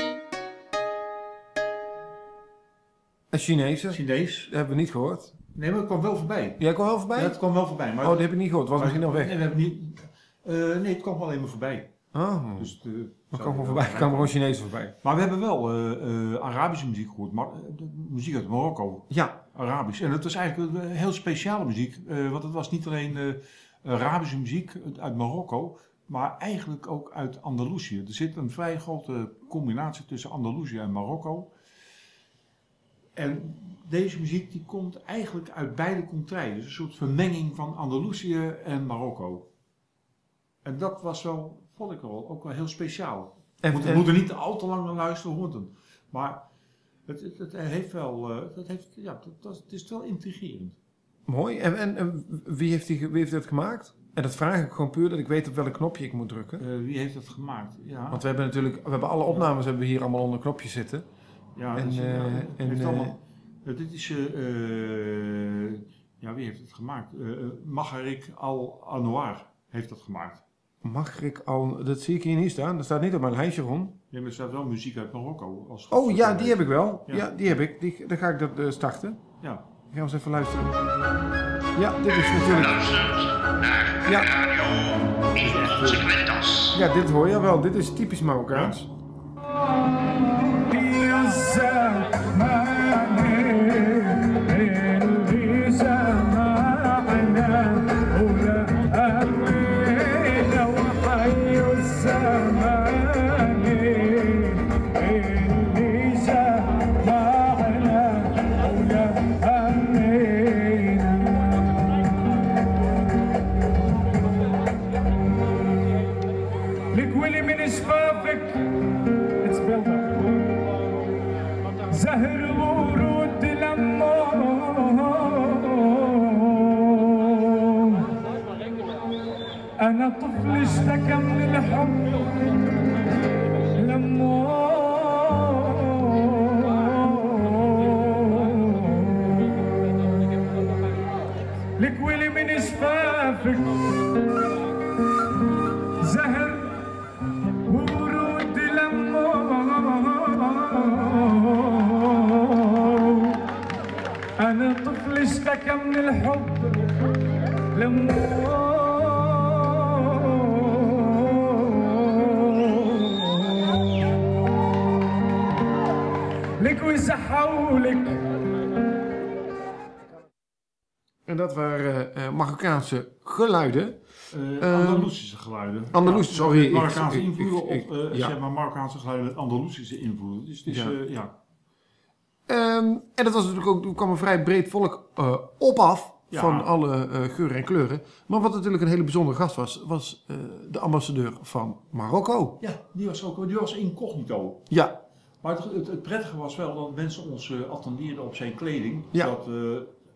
En Chinese, Chinees. dat hebben we niet gehoord. Nee, maar het kwam wel voorbij. Jij kwam wel voorbij? Ja, het kwam wel voorbij. Maar oh, dat heb ik niet gehoord. Het was misschien al weg. Nee, we hebben niet, eh, nee, het kwam wel even voorbij. Oh, Dus het, eh, dat kwam voorbij. Kwamen gewoon Chinezen voorbij. Maar we hebben wel eh, eh, Arabische muziek gehoord. Maar, eh, de muziek uit Marokko. Ja, Arabisch. En het was eigenlijk een heel speciale muziek. want het was niet alleen Arabische muziek uit Marokko. Maar eigenlijk ook uit Andalusië. Er zit een vrij grote combinatie tussen Andalusië en Marokko. En deze muziek die komt eigenlijk uit beide contraien. Dus een soort vermenging van Andalusië en Marokko. En dat was wel, vond ik wel, ook wel heel speciaal. En- We moeten, en- moeten niet al te lang naar luisteren, hoort het. Maar het, het, het heeft wel, eh, het, heeft, ja, dat, dat- het is wel intrigerend. mooi. En, en, en wie, heeft die, wie heeft dit gemaakt? En dat vraag ik gewoon puur dat ik weet op welk knopje ik moet drukken. Eh, wie heeft dat gemaakt? Ja, Want we hebben natuurlijk, we hebben alle opnames hebben we hier allemaal onder knopjes zitten. ja, en, dus, ja, eh, en, heeft allemaal, dit is, ja, wie heeft het gemaakt? Magharik Al-Anwar heeft dat gemaakt. Mag ik al, dat zie ik hier niet staan. Dat staat niet op mijn lijstje, rond. Nee, maar er staat wel muziek uit Marokko. Als oh ja, die heb ik wel. Ja, die heb ik. Die, dan ga ik dat eh, starten. Ja. Ik ga eens even luisteren. Ja, dit is natuurlijk... naar ja. Ja, dit hoor je wel. Dit is typisch Marokkaans. Marokkaanse geluiden. Eh Ehm, Andalusische geluiden. Ja, sorry, Marokkaanse ik- invloeden ik- op, eh, ja. zeg maar, Marokkaanse geluiden met Andalusische invloeden. Dus het is, Ja. ja. ja. Ehm, en dat was natuurlijk ook, er kwam een vrij breed volk eh, op af Ja. van alle eh, geuren en kleuren. Maar wat natuurlijk een hele bijzondere gast was, was eh, de ambassadeur van Marokko. ja, die was ook die was incognito. Ja, Maar het, het, het prettige was wel dat mensen ons eh, attendeerden op zijn kleding. Ja. Dat, eh,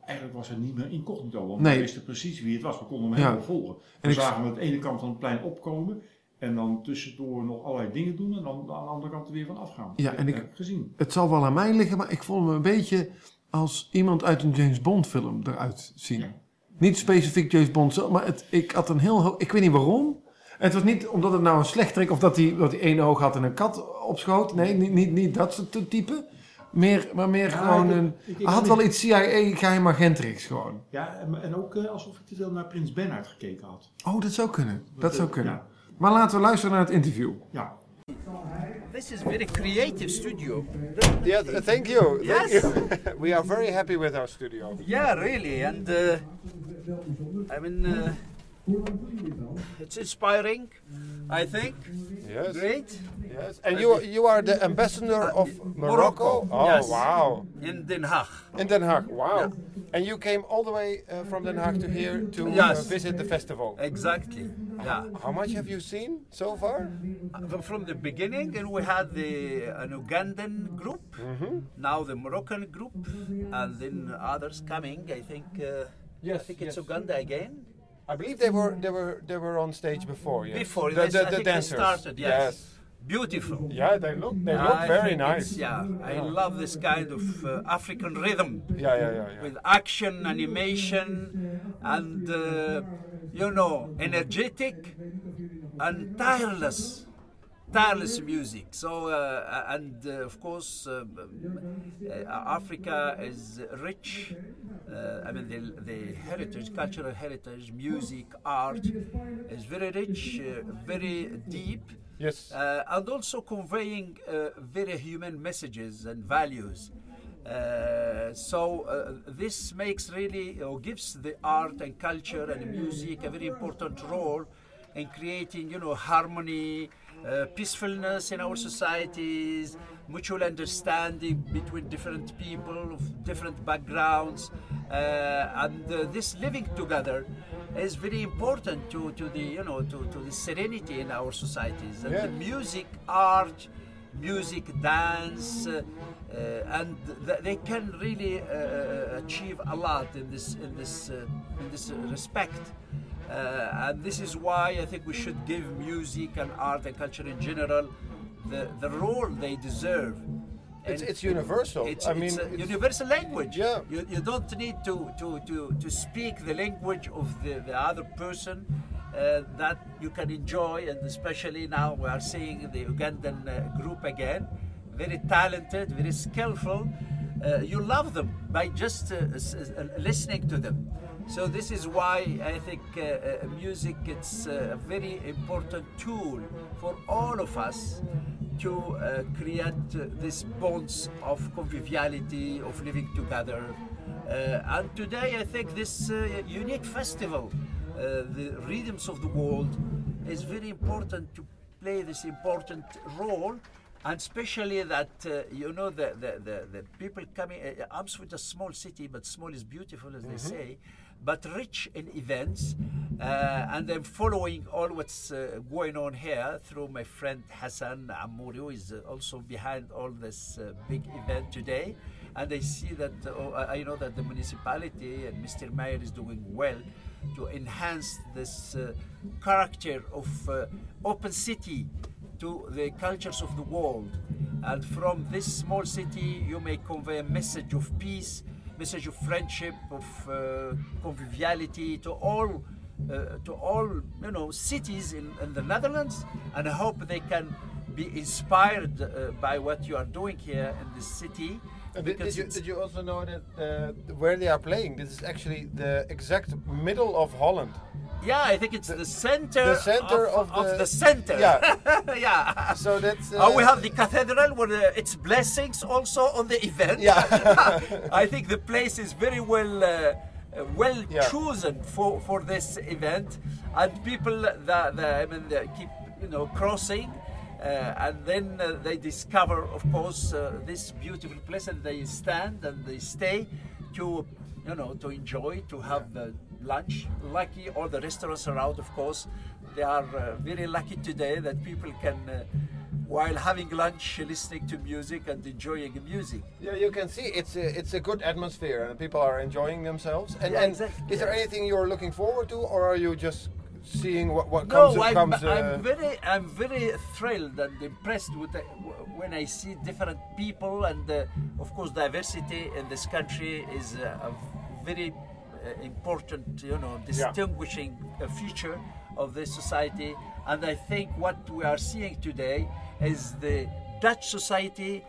eigenlijk was hij niet meer incognito, want Nee. we wisten precies wie het was. We konden hem helemaal volgen. We En ik- zagen hem aan de ene kant van het plein opkomen. En dan tussendoor nog allerlei dingen doen. En dan aan de andere kant er weer van afgaan. Ja, en ik- heb gezien. het zal wel aan mij liggen, maar ik vond hem een beetje als iemand uit een James Bond film eruit zien. Ja. Niet specifiek James Bond, zelf, maar het, ik had een heel hoog... Ik weet niet waarom. Het was niet omdat het nou een slechterik of dat hij, dat hij één oog had en een kat opschoot. Nee, niet, niet, niet dat soort type. Meer, maar meer Ja, gewoon ik- een... ik- had wel iets CIA geheim agentriks gewoon. Ja, en, en ook eh, alsof ik te veel naar Prins Bernhard gekeken had. Oh, dat zou kunnen. Dat eh, zou kunnen. Ja, Maar laten we luisteren naar het interview. ja. This is very creative studio. Yeah, th- thank you. Thank Yes. you. (laughs) we are very happy with our studio. Yeah, really, and uh, I mean, uh, it's inspiring. I think. Yes. Great. Yes. And you you are the ambassador of Morocco. Oh yes. wow. In Den Haag. In Den Haag. Wow. And you came all the way uh, from Den Haag to here to uh, visit the festival. Exactly. Yeah. How much have you seen so far? Uh, From the beginning, and we had the an Ugandan group, Mm-hmm. now the Moroccan group, and then others coming. I think. Uh, Yes, I think it's. Uganda again. I believe they were they were they were on stage before. Yes. Before the, the, the dancers. started. Yes. Beautiful. Yeah, they look they look I very nice. it's- Yeah, I Yeah. love this kind of uh, African rhythm. Yeah, yeah, yeah, yeah. With action, animation, and uh, you know, energetic and tireless. Tireless music. So, uh, and uh, of course, uh, uh, Africa is rich. Uh, I mean, the, the heritage, cultural heritage, music, art is very rich, uh, very deep. Yes. Uh, and also conveying uh, very human messages and values. Uh, so uh, this makes really or gives the art and culture and music a very important role in creating, you know, harmony, uh, peacefulness in our societies, mutual understanding between different people of different backgrounds, uh, and uh, this living together is very important to, to the you know to, to the serenity in our societies and Yeah. the music, art, music, dance, uh, uh, and th- they can really uh, achieve a lot in this in this uh, in this respect. Uh, and this is why I think we should give music and art and culture in general the, the role they deserve. It's- it's universal. It's, I it's mean, a it's- universal language. Yeah. You, you don't need to, to, to, to speak the language of the, the other person uh, that you can enjoy, and especially now we are seeing the Ugandan uh, group again, very talented, very skillful. Uh, you love them by just uh, uh, listening to them. So this is why I think uh, uh, music it's uh, a very important tool for all of us to uh, create uh, these bonds of conviviality, of living together. Uh, and today I think this uh, unique festival, uh, the Rhythms of the World, is very important to play this important role and especially that uh, you know the, the, the, the people coming uh, Amsterdam is a small city but small is beautiful as they Mhm. say but rich in events uh, and I'm following all what's uh, going on here through my friend Hassan Amouri who is uh, also behind all this uh, big event today and I see that uh, oh, I know that the municipality and Mr. Mayor is doing well to enhance this uh, character of open city to the cultures of the world. And from this small city, you may convey a message of peace, message of friendship, of uh, conviviality to all. Uh, to all you know cities in, in the Netherlands, and I hope they can be inspired uh, by what you are doing here in this city. Did, did you, did you also know that uh, where they are playing? This is actually the exact middle of Holland. Yeah, I think it's the, center, the center of, of the- the center. Yeah. (laughs) yeah. So that's. Uh, we have the cathedral with uh, its blessings also on the event. Yeah. (laughs) I think the place is very well uh, uh, well Yeah. chosen for, for this event, and people that, that I mean they keep you know crossing. Uh, and then uh, they discover, of course, uh, this beautiful place, and they stand and they stay to, you know, to enjoy, to have uh, lunch. Lucky, all the restaurants around, of course, they are uh, very lucky today that people can, uh, while having lunch, listening to music and enjoying music. Yeah, you can see it's a, it's a good atmosphere and people are enjoying themselves. And, Yeah, and exactly, is there yes. anything you're looking forward to, or are you just seeing what, what No, comes? I'm, comes uh, I'm very, I'm very thrilled and impressed with the, when I see different people and, uh, of course, diversity in this country is uh, a very important, you know, distinguishing uh, feature of this society. And I think what we are seeing today is the Dutch society,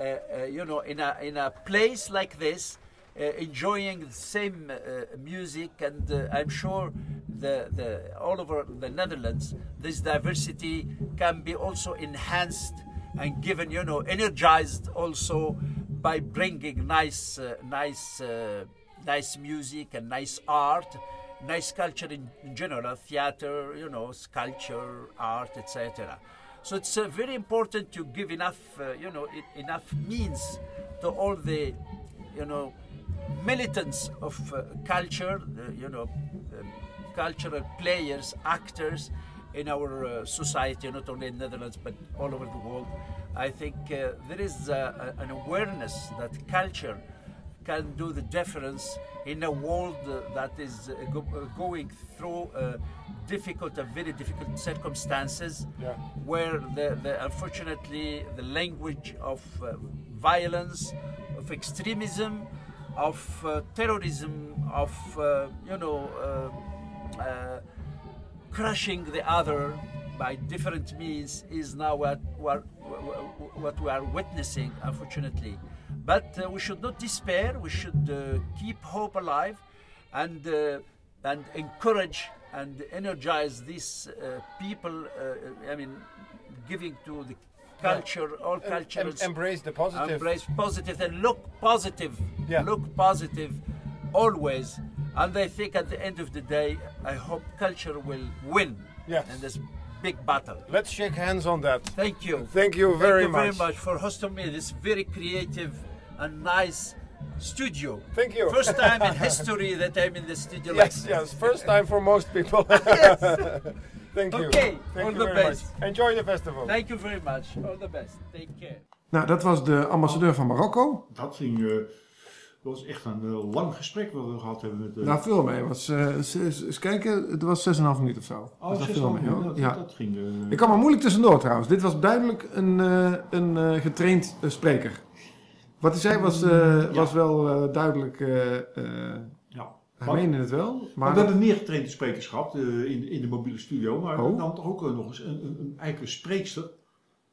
uh, uh, you know, in a in a place like this, enjoying the same uh, music, and uh, I'm sure the, the all over the Netherlands, this diversity can be also enhanced and given, you know, energized also by bringing nice, uh, nice, uh, nice music and nice art, nice culture in, in general, theater, you know, sculpture, art, etc. So it's uh, very important to give enough, uh, you know, e- enough means to all the, you know, militants of uh, culture, uh, you know, cultural players, actors in our uh, society, not only in Netherlands but all over the world. I think uh, there is uh, an awareness that culture can do the difference in a world that is uh, go- uh, going through uh, difficult and very difficult circumstances Yeah. where the, the, unfortunately the language of violence, of extremism, of uh, terrorism, of uh, you know uh, uh, crushing the other by different means is now what, what, what we are witnessing, unfortunately. But uh, we should not despair. We should uh, keep hope alive, and uh, and encourage and energize these uh, people. Uh, I mean, giving to the culture, all Em- em- cultures. embrace the positive. Embrace positive and look positive. Yeah. Look positive always. And I think at the end of the day, I hope culture will win Yes. in this big battle. Let's shake hands on that. Thank you. Thank you very Thank you very much. much for hosting me this very creative and nice studio. Thank you. First time in (laughs) history that I'm in the studio Yes, this. yes. First time for most people. (laughs) (laughs) Yes. Thank you. Okay, Thank all you the very best. much. Enjoy the festival. Thank you very much. All the best. Take care. Nou, dat was de ambassadeur van Marokko. Dat ging, eh, dat was echt een eh, lang gesprek wat we gehad hebben met de... Nou, veel mee. Was, eh, eens- kijken, het was 6,5 minuten of zo. Oh, 6,5 viel mee, minuten, dat- ja. dat ging, eh, Ik kwam er moeilijk tussendoor trouwens. Dit was duidelijk een, eh, een eh, getraind eh, spreker. Wat hij zei was, eh, was wel eh, duidelijk. eh, eh, ja. Hij meende het wel. Maar we hebben meer getrainde sprekers gehad eh, in, in de mobiele studio, maar Oh. dan toch ook eh, nog eens een, een, een enkele spreekster.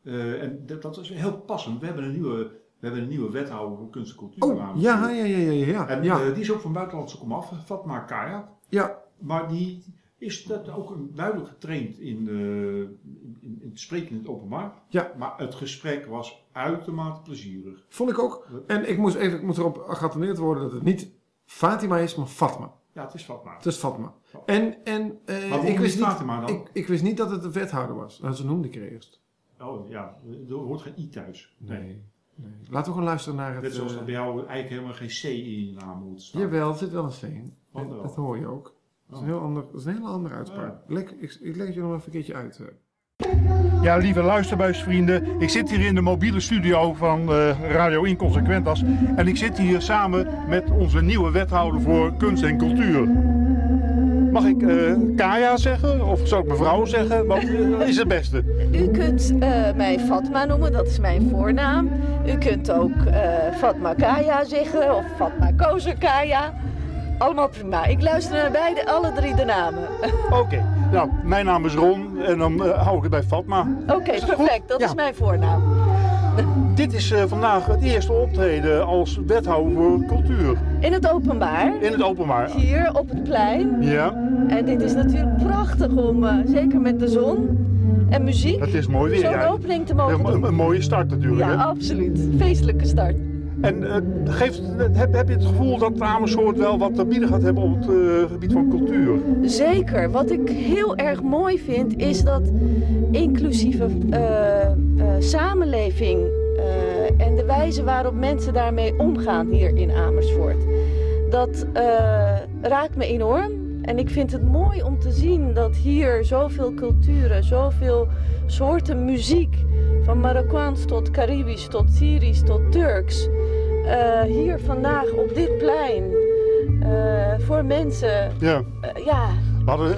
Eh, en dat, dat is heel passend. We hebben een nieuwe, we hebben een nieuwe wethouder voor kunst en cultuur Oh, ja, ja, ja, ja, ja. En ja. eh, die is ook van buitenlandse komaf, Fatma Kaya. Ja. Maar die is dat ook een duidelijk getraind in, eh, in, in, in het spreken in het openbaar. Ja. Maar het gesprek was uitermate plezierig. Vond ik ook. En ik moest even ik moet erop geattendeerd worden dat het niet Fatima is, maar Fatma. Ja, het is Fatma. Het is Fatma. En, en eh, waarom ik, wist niet dan? ik, ik wist niet dat het een wethouder was. Nou, ze noemde ik er eerst. Oh ja, er hoort geen i thuis. Nee. Laten we gewoon luisteren naar het... Net zoals eh, er bij jou eigenlijk helemaal geen c in je naam moet staan. Jawel, er zit wel een C in. Wel? Dat hoor je ook. Dat is een, heel ander, dat is een hele andere uitspraak. Leg, ik, ik leg het je nog even een keertje uit. eh. Ja, lieve luisterbuisvrienden. Ik zit hier in de mobiele studio van eh, Radio Inconsequentas. En ik zit hier samen met onze nieuwe wethouder voor kunst en cultuur. Mag ik eh, Kaya zeggen? Of zou ik mevrouw zeggen? Wat eh, is het beste? U kunt eh, mij Fatma noemen, dat is mijn voornaam. U kunt ook Fatma Kaya zeggen of Fatma Kozer Kaya. Allemaal prima. Ik luister naar beide, alle drie de namen. Oké, (laughs) nou, mijn naam is Ron en dan hou ik het bij Fatma. Oké, perfect. Dat Ja. is mijn voornaam. Dit is eh, vandaag het eerste optreden als wethouder voor cultuur. In het openbaar. In het openbaar. Hier op het plein. Ja, En dit is natuurlijk prachtig om, eh, zeker met de zon en muziek, het is mooi weer. zo'n opening te mogen Een, mooie start natuurlijk. Ja, hè? absoluut. Feestelijke start. En eh, geeft, heb, heb je het gevoel dat Amersfoort wel wat te bieden gaat hebben op het eh, gebied van cultuur? Zeker. Wat ik heel erg mooi vind is dat inclusieve eh, samenleving en de wijze waarop mensen daarmee omgaan hier in Amersfoort. Dat raakt me enorm. En ik vind het mooi om te zien dat hier zoveel culturen, zoveel soorten muziek, van Marokkaans tot Caribisch, tot Syrisch, tot Turks, eh, hier vandaag op dit plein eh, voor mensen Ja. eh, ja, hadden,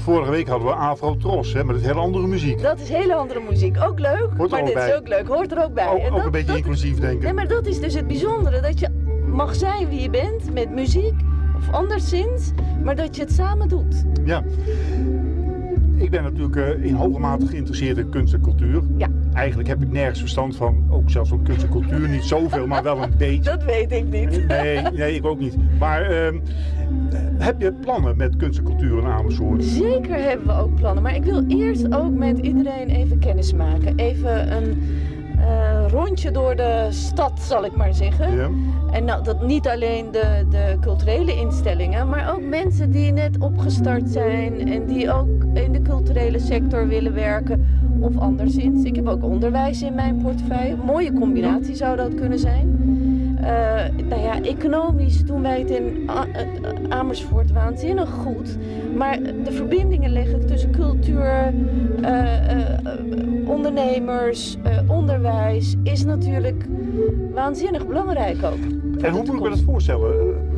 vorige week hadden we Afro Tros, hè, met het hele andere muziek. Dat is hele andere muziek. Ook leuk, Hoort maar ook dit bij. is ook leuk. Hoort er ook bij. Ook, En ook dat- een beetje dat- inclusief denken. Nee, maar dat is dus het bijzondere. Dat je mag zijn wie je bent met muziek of anderszins, maar dat je het samen doet. Ja. Ik ben natuurlijk eh, in hoge mate geïnteresseerd in kunst en cultuur. Ja. eigenlijk heb ik nergens verstand van, ook zelfs van kunst en cultuur niet zoveel, maar wel een (laughs) beetje. Dat weet ik niet. Nee, nee, ik ook niet. Maar ehm, heb je plannen met kunst en cultuur in Amersfoort? Zeker hebben we ook plannen, maar ik wil eerst ook met iedereen even kennis maken. Even een eh, rondje door de stad, zal ik maar zeggen. Ja. En nou, dat niet alleen de, de culturele instellingen, maar ook mensen die net opgestart zijn en die ook in de culturele sector willen werken of anderszins. Ik heb ook onderwijs in mijn portefeuille. Mooie combinatie zou dat kunnen zijn. Eh, nou ja, economisch doen wij het in A- eh, Amersfoort waanzinnig goed. Maar de verbindingen leggen tussen cultuur, eh, ondernemers, onderwijs is natuurlijk waanzinnig belangrijk ook. En hoe moet ik me dat voorstellen?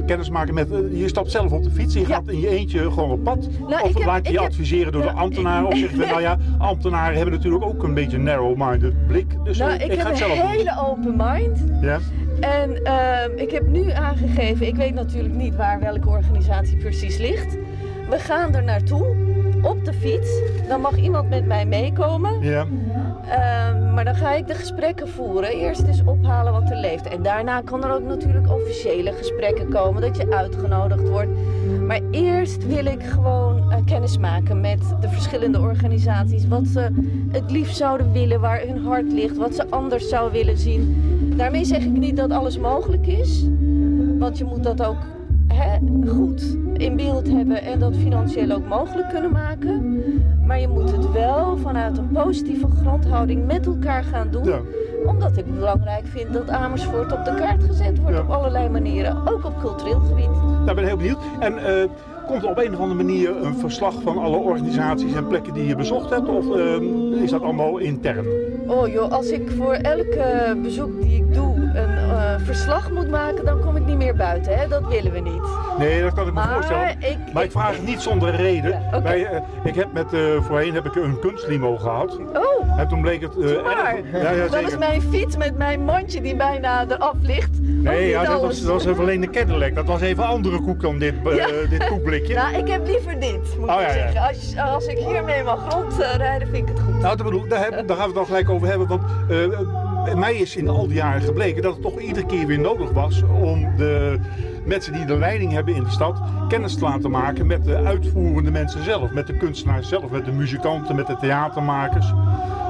Kennis maken met, je stapt zelf op de fiets, je gaat in je eentje gewoon op pad. Nou, of heb- laat je je heb- adviseren door de Nou, ambtenaren. Of zeg je, (laughs) nou ja, ambtenaren hebben natuurlijk ook een beetje een narrow-minded blik. Dus nou, ik, ik, heb ga het een zelf doen. hele open mind. Ja? En ehm, ik heb nu aangegeven, ik weet natuurlijk niet waar welke organisatie precies ligt. We gaan er naartoe op de fiets. Dan mag iemand met mij meekomen. Ja. Ehm, maar dan ga ik de gesprekken voeren. Eerst eens ophalen wat er leeft. En daarna kan er ook natuurlijk officiële gesprekken komen, dat je uitgenodigd wordt. Maar eerst wil ik gewoon eh, kennis maken met de verschillende organisaties. Wat ze het liefst zouden willen, waar hun hart ligt, wat ze anders zouden willen zien. Daarmee zeg ik niet dat alles mogelijk is. Want je moet dat ook hè, goed in beeld hebben en dat financieel ook mogelijk kunnen maken. Maar je moet het wel vanuit een positieve grondhouding met elkaar gaan doen. Omdat ik belangrijk vind dat Amersfoort op de kaart gezet wordt op allerlei manieren. Ook op cultureel gebied. Daar ben ik heel benieuwd. En eh, komt op een of andere manier een verslag van alle organisaties en plekken die je bezocht hebt? Of eh, is dat allemaal intern? Oh joh, als ik voor elke bezoek die ik doe verslag moet maken, dan kom ik niet meer buiten. Hè? Dat willen we niet. Nee, dat kan ik me Maar voorstellen. ik- maar ik vraag het niet zonder reden. Ja, oké. Wij, eh, ik heb met, eh, voorheen heb ik een kunstlimo gehad. Oh, En toen bleek het eh, erg... Ja, ja, dat is mijn fiets met mijn mandje die bijna eraf ligt. Nee, ja, dat, was, dat was even alleen de Cadillac. Dat was even andere koek dan dit, eh, (laughs) dit koekblikje. Nou, ik heb liever dit, moet Oh, ik zeggen. Als, als ik hiermee mag rondrijden, vind ik het goed. Nou, dat bedoel, daar, heb- daar gaan we het dan gelijk over hebben. Want eh, eh, mij is in al die jaren gebleken dat het toch iedere keer weer nodig was om de mensen die de leiding hebben in de stad kennis te laten maken met de uitvoerende mensen zelf. Met de kunstenaars zelf, met de muzikanten, met de theatermakers.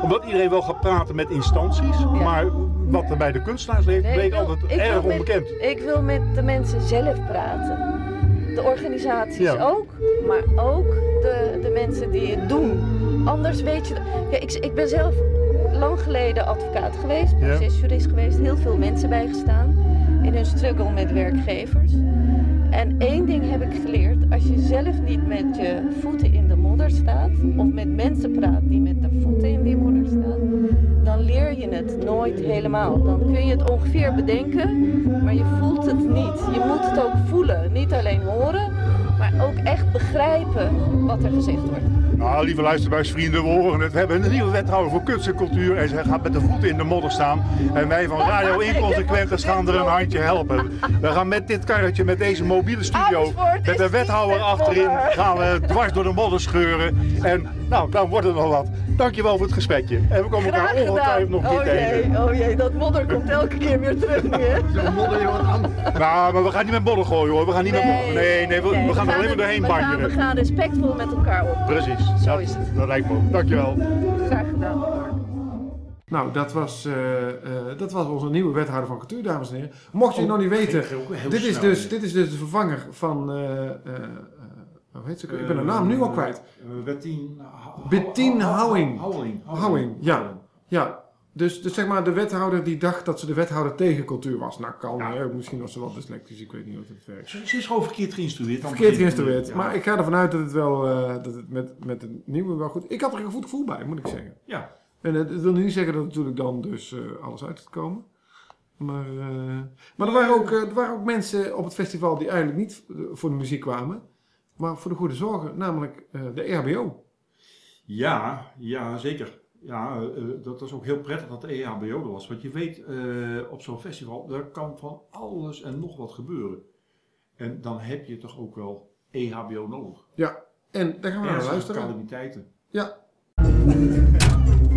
Omdat iedereen wel gaat praten met instanties, maar wat er bij de kunstenaars leeft, Nee, bleek wil- altijd erg met- onbekend. Ik wil met de mensen zelf praten. De organisaties Ja. ook, maar ook de, de mensen die het doen. Anders weet je... Ja, ik, ik ben zelf lang geleden advocaat geweest, procesjurist geweest. Heel veel mensen bijgestaan in hun struggle met werkgevers. En één ding heb ik geleerd. Als je zelf niet met je voeten in de modder staat... of met mensen praat die met de voeten in die modder staan... dan leer je het nooit helemaal. Dan kun je het ongeveer bedenken, maar je voelt het niet. Je moet het ook voelen. Niet alleen horen, maar ook echt begrijpen wat er gezegd wordt. Nou, lieve luisterbuisvrienden, we horen het. We hebben een nieuwe wethouder voor kunst en cultuur en zij gaat met de voeten in de modder staan. En wij van Radio (laughs) Inconsequentes gaan er een handje helpen. We gaan met dit karretje, met deze mobiele studio, met de wethouder achterin, gaan we dwars door de modder scheuren. En nou, dan wordt het nog wat. Dankjewel voor het gesprekje. En we komen elkaar ongetwijfeld nog een Oh keer tegen. jee, oh jee, dat modder komt elke keer weer terug nu, hè? (laughs) Nou, maar we gaan niet met modder gooien hoor. We gaan niet met modder. Nee, nee, we, we gaan er alleen maar doorheen we gaan, banjeren. we gaan respectvol met elkaar om. Precies. Zo dat, is het. Dat lijkt me ook. Dankjewel. Graag gedaan. Nou, dat was, eh, eh, dat was onze nieuwe wethouder van cultuur, dames en heren. Mocht je het nog niet weten, ging heel- heel dit, is dus, dit is dus de vervanger van, eh, hoe heet ze? Ik ben de naam nu al kwijt. Uh, Bettine Bettine Houwing. Houwing. Ja. ja. Dus, dus zeg maar de wethouder die dacht dat ze de wethouder tegen cultuur was. Nou, kan. hè. Misschien was ze wel dyslectisch, ik weet niet hoe het werkt. Ze, ze is gewoon verkeerd geïnstrueerd. dan Verkeerd geïnstrueerd. Ja. Maar ik ga ervan uit dat het wel eh, dat het met, met de nieuwe wel goed. Ik had er een goed gevoel bij, moet ik zeggen. Ja. En het, het wil niet zeggen dat natuurlijk dan dus eh, alles uit gaat komen. Maar, eh, maar er, waren ook, eh, er waren ook mensen op het festival die eigenlijk niet eh, voor de muziek kwamen, maar voor de goede zorgen, namelijk eh, de RBO. Ja, ja, zeker. Ja, eh, dat was ook heel prettig dat de EHBO er was. Want je weet, eh, op zo'n festival, er kan van alles en nog wat gebeuren. En dan heb je toch ook wel EHBO nodig. Ja, en daar gaan we naar luisteren. calamiteiten. Ja.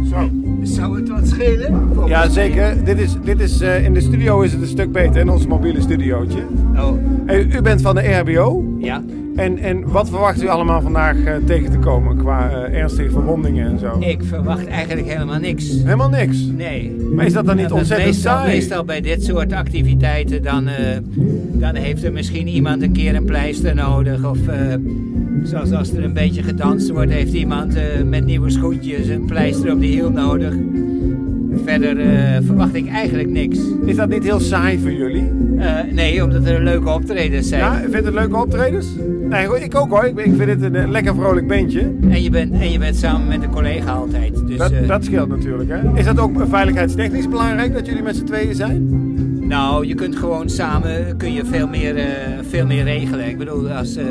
Zo. Zou het wat schelen? Ja, zeker. Dit is, dit is, eh, in de studio is het een stuk beter, in ons mobiele studiootje. Oh. Hey, u bent van de RBO. Ja. En, en wat verwacht u allemaal vandaag eh, tegen te komen qua eh, ernstige verwondingen en zo? Ik verwacht eigenlijk helemaal niks. Helemaal niks? Nee. Maar is dat dan niet Dat ontzettend meestal, saai? Meestal bij dit soort activiteiten, dan, eh, dan heeft er misschien iemand een keer een pleister nodig. Of zoals als er een beetje gedanst wordt, heeft iemand met nieuwe schoentjes een pleister op de hiel nodig. Verder eh, verwacht ik eigenlijk niks. Is dat niet heel saai voor jullie? Eh, nee, omdat er leuke optredens zijn. Ja, vindt het leuke optredens? Nee, ik ook hoor. Ik, ik vind het een eh, lekker vrolijk bandje. En je bent, en je bent samen met een collega altijd. Dus, dat, dat scheelt natuurlijk, hè? Is dat ook veiligheidstechnisch belangrijk dat jullie met z'n tweeën zijn? Nou, je kunt gewoon samen kun je veel meer, eh, veel meer regelen. Ik bedoel, als, eh,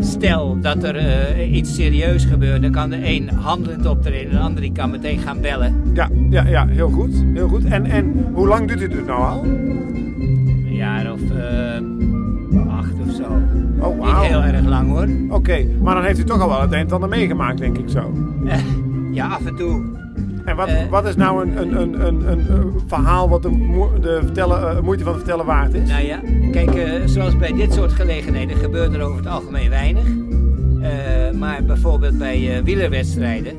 stel dat er eh, iets serieus gebeurt, dan kan de een handelend optreden, de ander die kan meteen gaan bellen. Ja, ja, ja heel goed. Heel goed. En, en hoe lang doet u dit nou al? Een jaar of acht of zo. Oh, Niet wauw. heel erg lang hoor. Oké, maar dan heeft u toch al wel het een en ander meegemaakt, denk ik zo. Ja, af en toe. En wat, Eh. wat is nou een, een, een, een, een, eh, verhaal wat de, de vertellen, eh, moeite van het vertellen waard is? Nou ja, kijk, zoals bij dit soort gelegenheden gebeurt er over het algemeen weinig. Maar bijvoorbeeld bij wielerwedstrijden,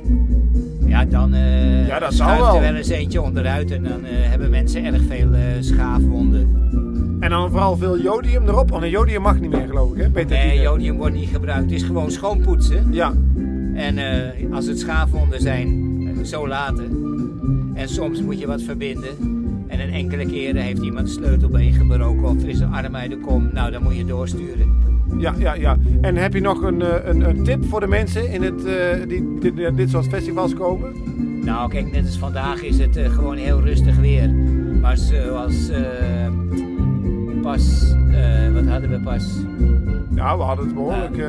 ja, dan eh Ja, dat schuift wel. er wel eens eentje onderuit en dan hebben mensen erg veel schaafwonden. En dan vooral veel jodium erop, want jodium mag niet meer geloof ik, hè? Peter Nee, jodium wordt niet gebruikt. Het is gewoon schoonpoetsen. Ja. En als het schaafwonden zijn, zo laten. En soms moet je wat verbinden. En een enkele keren heeft iemand een sleutelbeen gebroken of er is een arm uit de kom. Nou, dan moet je doorsturen. Ja, ja, ja. En heb je nog een, eh, een, een tip voor de mensen in het, eh, die dit, soort festivals komen? Nou, kijk, net als vandaag is het eh, gewoon heel rustig weer. Maar zoals pas, wat hadden we pas? Ja, we hadden het behoorlijk... eh,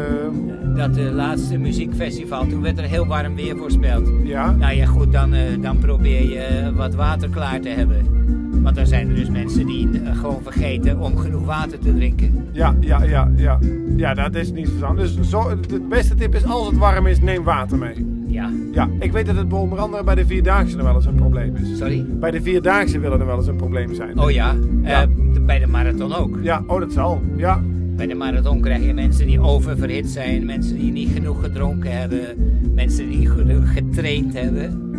Dat eh, laatste muziekfestival, toen werd er heel warm weer voorspeld. Ja. Nou ja, goed, dan, eh, dan probeer je wat water klaar te hebben. Want dan zijn er dus mensen die gewoon vergeten om genoeg water te drinken. Ja, ja, ja, ja. Ja, dat is niet verstandig. Dus zo, de beste tip is, als het warm is, neem water mee. Ja. Ja, ik weet dat het onder andere bij de Vierdaagse er wel eens een probleem is. Sorry? Bij de Vierdaagse willen er wel eens een probleem zijn. Oh ja, Ja. Bij de marathon ook. Ja, oh dat zal. Ja. Bij de marathon krijg je mensen die oververhit zijn, mensen die niet genoeg gedronken hebben, mensen die niet genoeg getraind hebben.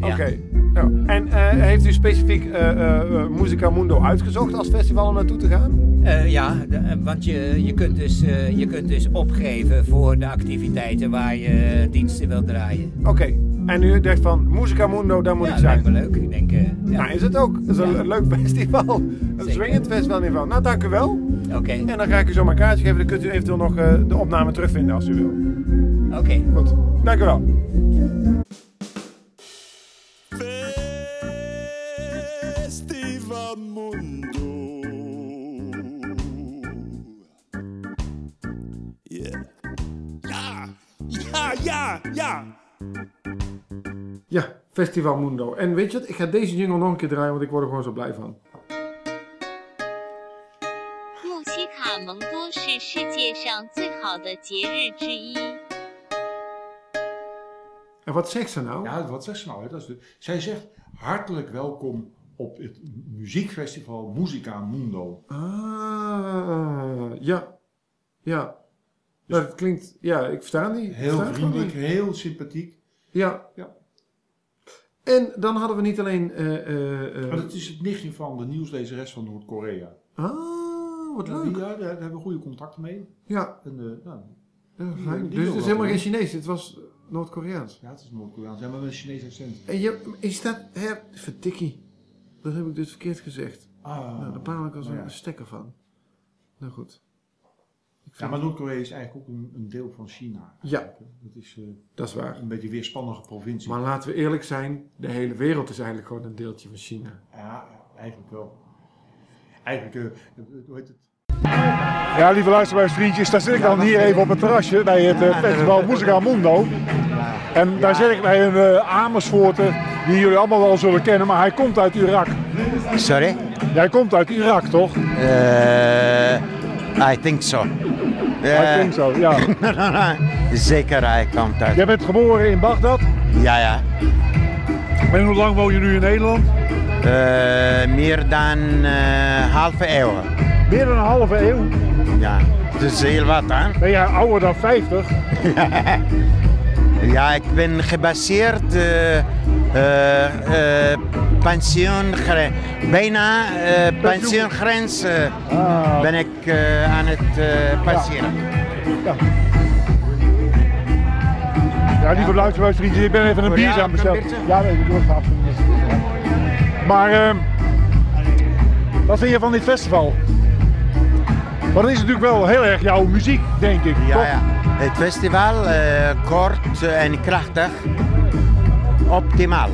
Ja. Oké. Ja. En eh, heeft u specifiek eh, Musica Mundo uitgezocht als festival om naartoe te gaan? Ja, de- want je, je, kunt dus, je kunt dus opgeven voor de activiteiten waar je diensten wilt draaien. Oké. En u dacht van, Musica Mundo, daar moet ja, ik zijn. me leuk. Ik denk, ja. Nou, is het ook. Het is een, Ja. leuk (laughs) festival. Een Zeker. swingend festival in ieder geval. Nou, dank u wel. Oké, En dan ga ik u zo mijn kaartje geven. Dan kunt u eventueel nog eh, de opname terugvinden als u wil. oké. Goed. Dank u wel. Festival Mundo. Yeah. Ja, ja, ja, ja. Ja, Festival Mundo. En weet je wat, ik ga deze jingle nog een keer draaien, want ik word er gewoon zo blij van. 西卡蒙多是世界上最好的节日之一。 En wat zegt ze nou? Ja, wat zegt ze nou? hè? Dat is de, zij zegt hartelijk welkom op het muziekfestival Musica Mundo. Ah, ja. Ja. Nou, dat klinkt, ja, ik versta niet. Ik Heel versta het gewoon vriendelijk, niet. heel sympathiek. Ja. Ja. En dan hadden we niet alleen... eh, eh, eh, Maar dat is het nichtje van de nieuwslezeres van Noord-Korea. Ah, wat Ja, leuk. Ja, daar hebben we goede contacten mee. Ja. En, eh, nou, Ja, die- fijn. die dus het is helemaal geen Chinees, het was Noord-Koreaans. Ja, het is Noord-Koreaans. Ja, maar met een Chinees accent. En je, je staat, hè, verdikkie. Dat heb ik dus verkeerd gezegd. Ah, nou, daar baal ik als nou een ja. stekker van. Nou goed. Ik Ja, maar Noord-Korea is eigenlijk ook een, een deel van China. Ja. eigenlijk. Dat is eh, Dat is waar. een beetje een weerspannige provincie. Maar laten we eerlijk zijn, de hele wereld is eigenlijk gewoon een deeltje van China. Ja, eigenlijk wel. Eigenlijk, eh, hoe heet het? Ja, lieve luisteraarsvriendjes, daar zit ik dan hier even op het terrasje bij het eh, festival Musica Mundo. En daar zit ik bij een Amersfoorter die jullie allemaal wel zullen kennen, maar hij komt uit Irak. Sorry? Jij komt uit Irak, toch? Uh, I think so. I think so, ja. (laughs) Zeker, hij komt uit. Jij bent geboren in Bagdad? Ja, ja. En hoe lang woon je nu in Nederland? Meer dan halve eeuw. Meer dan een halve eeuw. Ja, het is heel wat, hè? (laughs) Ben jij ouder dan 50? Ja, ik ben gebaseerd eh eh pensioengre- bijna pensioengrens eh, ben ik aan het passeren. Ja. Ja, lieve luisteraarsvriendjes, ik ben even een jou aan besteld. Ja, nee, dat gaat absoluut niet. Maar, ehm wat vind je van dit festival? Want het is natuurlijk wel heel erg jouw muziek, denk ik. Ja, toch? ja. Het festival, eh, kort en krachtig, optimaal.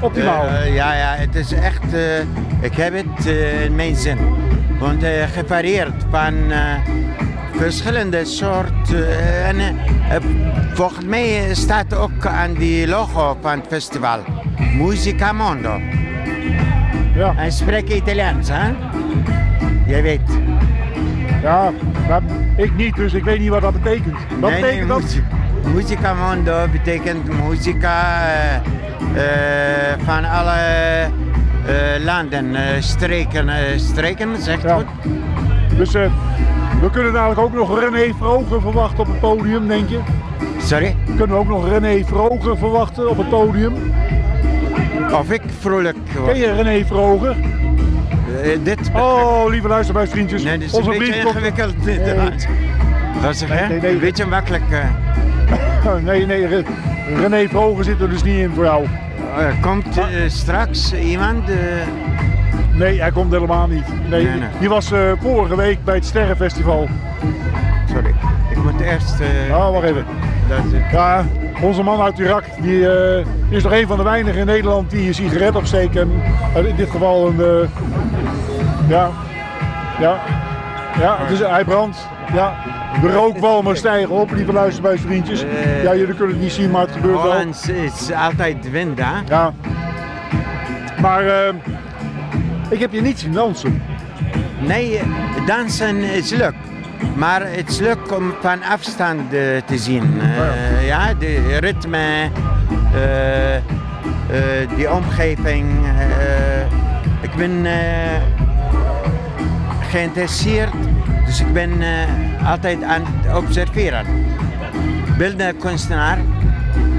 Optimaal. Eh, ja, ja, het is echt, eh, ik heb het in mijn zin. Want gevarieerd van verschillende soorten. en volgens mij staat ook aan die logo van het festival. Musica Mondo. Ja. En spreek Italiaans, hè? Jij weet. Ja, maar ik niet, dus ik weet niet wat dat betekent. Wat Nee, betekent nee, dat? Musica Mondo betekent muzika eh, eh, van alle eh, landen, streken, streken, zegt Ja. goed? Dus we kunnen dadelijk ook nog René Vroger verwachten op het podium, denk je? Sorry? Kunnen we ook nog René Vroger verwachten op het podium? Of ik vrolijk Ken je René Vroger? Eh, dit... Oh, lieve luisterbuisvriendjes. Nee, dit is een Onze beetje vriend komt- ingewikkeld. dit, Nee. hè? Dat is hè? nee, nee. Een beetje makkelijk. eh. (laughs) nee, nee, Re- René Vroger zit er dus niet in voor jou. Eh, komt straks iemand? Nee, hij komt helemaal niet. Nee, Nee, nee. Die was vorige week bij het Sterrenfestival. Sorry, ik moet eerst... Ah, wacht even. dat. Ja, onze man uit Irak, die is nog een van de weinigen in Nederland die een sigaret opsteekt. En eh, in dit geval een, ja, ja, ja, dus hij brandt. Ja, de rookwalmen stijgen op, lieve luisterbuisvriendjes. Eh, Ja, jullie kunnen het niet zien, maar het gebeurt wel. Hollands is altijd wind, hè? Ja. Maar eh, ik heb je niet zien dansen. Nee, dansen is leuk. Maar het is leuk om van afstand eh, te zien. Eh, ja, de ritme, eh, die omgeving. ik ben geïnteresseerd, dus ik ben eh, altijd aan het observeren. Beeldende kunstenaar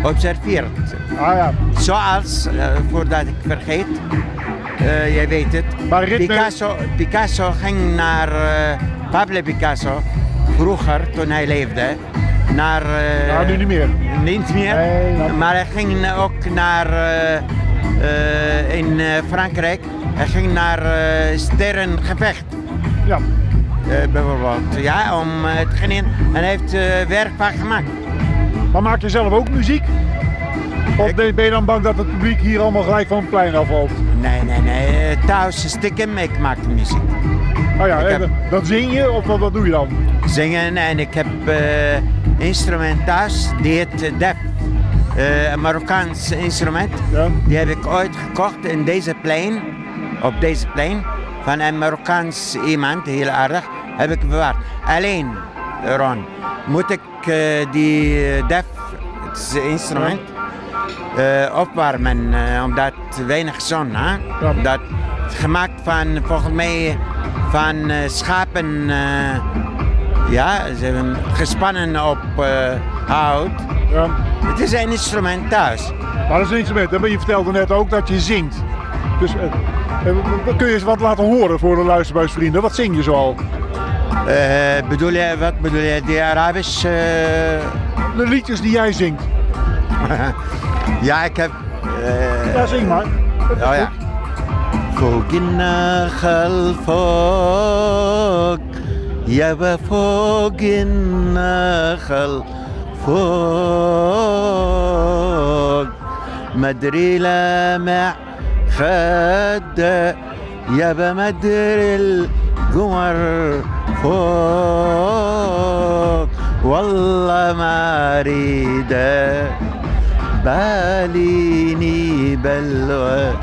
observeert. Ah ja. Zoals, eh, voordat ik vergeet, eh, jij weet het, Maar ritme- Picasso, Picasso ging naar, Pablo Picasso, vroeger toen hij leefde, naar... Ja, nu niet meer. Niet meer, Nee, nou- maar hij ging ook naar, in Frankrijk, hij ging naar sterrengevecht. Ja. Eh, bijvoorbeeld, ja, om eh, te genieten. En heeft eh, werk van gemaakt. Maar maak je zelf ook muziek? Of ben ben je dan bang dat het publiek hier allemaal gelijk van het plein afvalt? Nee, nee, nee, thuis stiekem, ik maak muziek. Oh ja, heb- dan zing je of wat, wat doe je dan? zingen en ik heb eh instrument thuis, die heet def. Een Marokkaans instrument. Die heb ik ooit gekocht in deze plein, op deze plein, van een Marokkaans iemand, heel aardig, heb ik bewaard. Alleen, Ron, moet ik eh, die eh, def, het is een instrument, eh, opwarmen, omdat weinig zon, hè? Dat gemaakt van, volgens mij, van schapen, ja, ze hebben gespannen op hout. Ja. Het is een instrument thuis. Maar dat is een instrument, maar je vertelde net ook dat je zingt. Dus kun je eens wat laten horen voor de luisterbuisvrienden? Wat zing je zoal? Eh, bedoel je, wat bedoel je, die Arabisch? eh, De liedjes die jij zingt. (laughs) ja, ik heb... eh, Ja, zing maar. Oh ja. فوق النخل فوق يابا فوق النخل فوق مدري حتى يا بمدر القمر فوق والله ما اريده باليني بلوى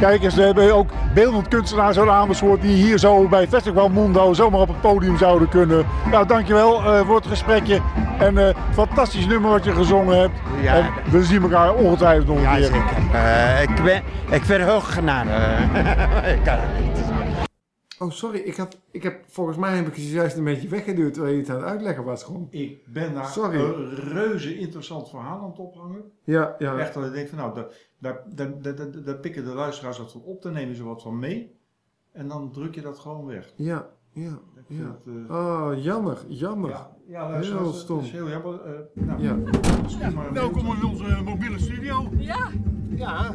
kijk eens, we hebben ook beeldend kunstenaars uit Amersfoort die hier zo bij Festival Mundo zomaar op het podium zouden kunnen. Nou, dankjewel eh, voor het gesprekje en eh fantastisch nummer wat je gezongen hebt. Ja. En we zien elkaar ongetwijfeld nog een Ja, keer. zeker. Eh, ik, ben, ik verheug naar. eh, (laughs) ik kan het niet. Oh, sorry, ik, had, ik heb, volgens mij heb ik je juist een beetje weggeduwd terwijl je het aan het uitleggen was gewoon. Ik ben daar Sorry. een reuze interessant verhaal aan het ophangen. Ja, ja. Echt dat ik denk van nou, daar, daar, daar, daar, daar- daar pikken de luisteraars wat van op, dan nemen ze wat van mee. En dan druk je dat gewoon weg. Ja, ja, ja. het, eh, Oh, jammer, jammer. Ja, ja luisteraars, Heel dat stom. is heel jammer. eh, nou, Ja. maar Welkom in onze mobiele studio. Ja, Ja,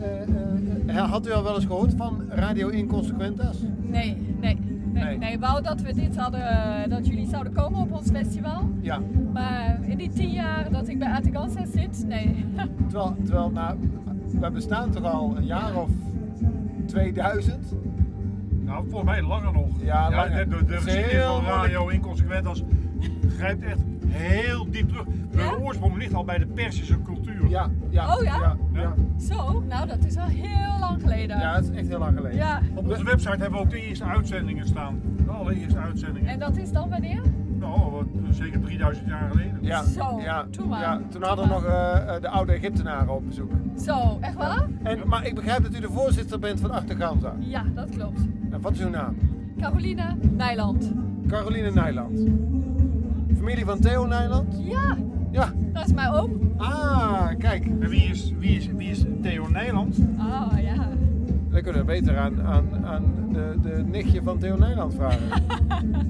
eh, eh, eh, had u al wel eens gehoord van Radio Inconsequentas? nee, nee. Nee, Nee. nee, wou dat we dit hadden, eh, dat jullie zouden komen op ons festival. Ja. Maar in die tien jaar dat ik bij Artiganza zit, nee. (laughs) Terwijl, terwijl nou, we bestaan toch al een jaar of 2000? Nou, volgens mij langer nog. Ja, langer. De, de, geschiedenis van. Radio Inconsequent als grijpt echt heel diep terug. De oorsprong ligt al bij de Persische cultuur. Ja, ja. Oh ja? Ja, ja. Zo, nou dat is al heel lang geleden. Ja, dat is echt heel lang geleden. Ja. Op onze website hebben we ook de eerste uitzendingen staan. De allereerste uitzendingen. En dat is dan wanneer? Nou, wat, eh, zeker 3000 jaar geleden. Ja, Zo, ja, doe maar. ja, toen hadden we nog eh, eh, de oude Egyptenaren op bezoek. Zo, echt waar? En, maar ik begrijp dat u de voorzitter bent van Achterganza. Ja, dat klopt. En wat is uw naam? Caroline Nijland. Caroline Nijland. Familie van Theo Nijland? Ja, Ja. dat is mijn oom. Ah, kijk. En wie is, wie is, wie is Theo Nijland? Ah, ja. Dan kunnen we beter aan, aan, aan de, de nichtje van Theo Nijland vragen.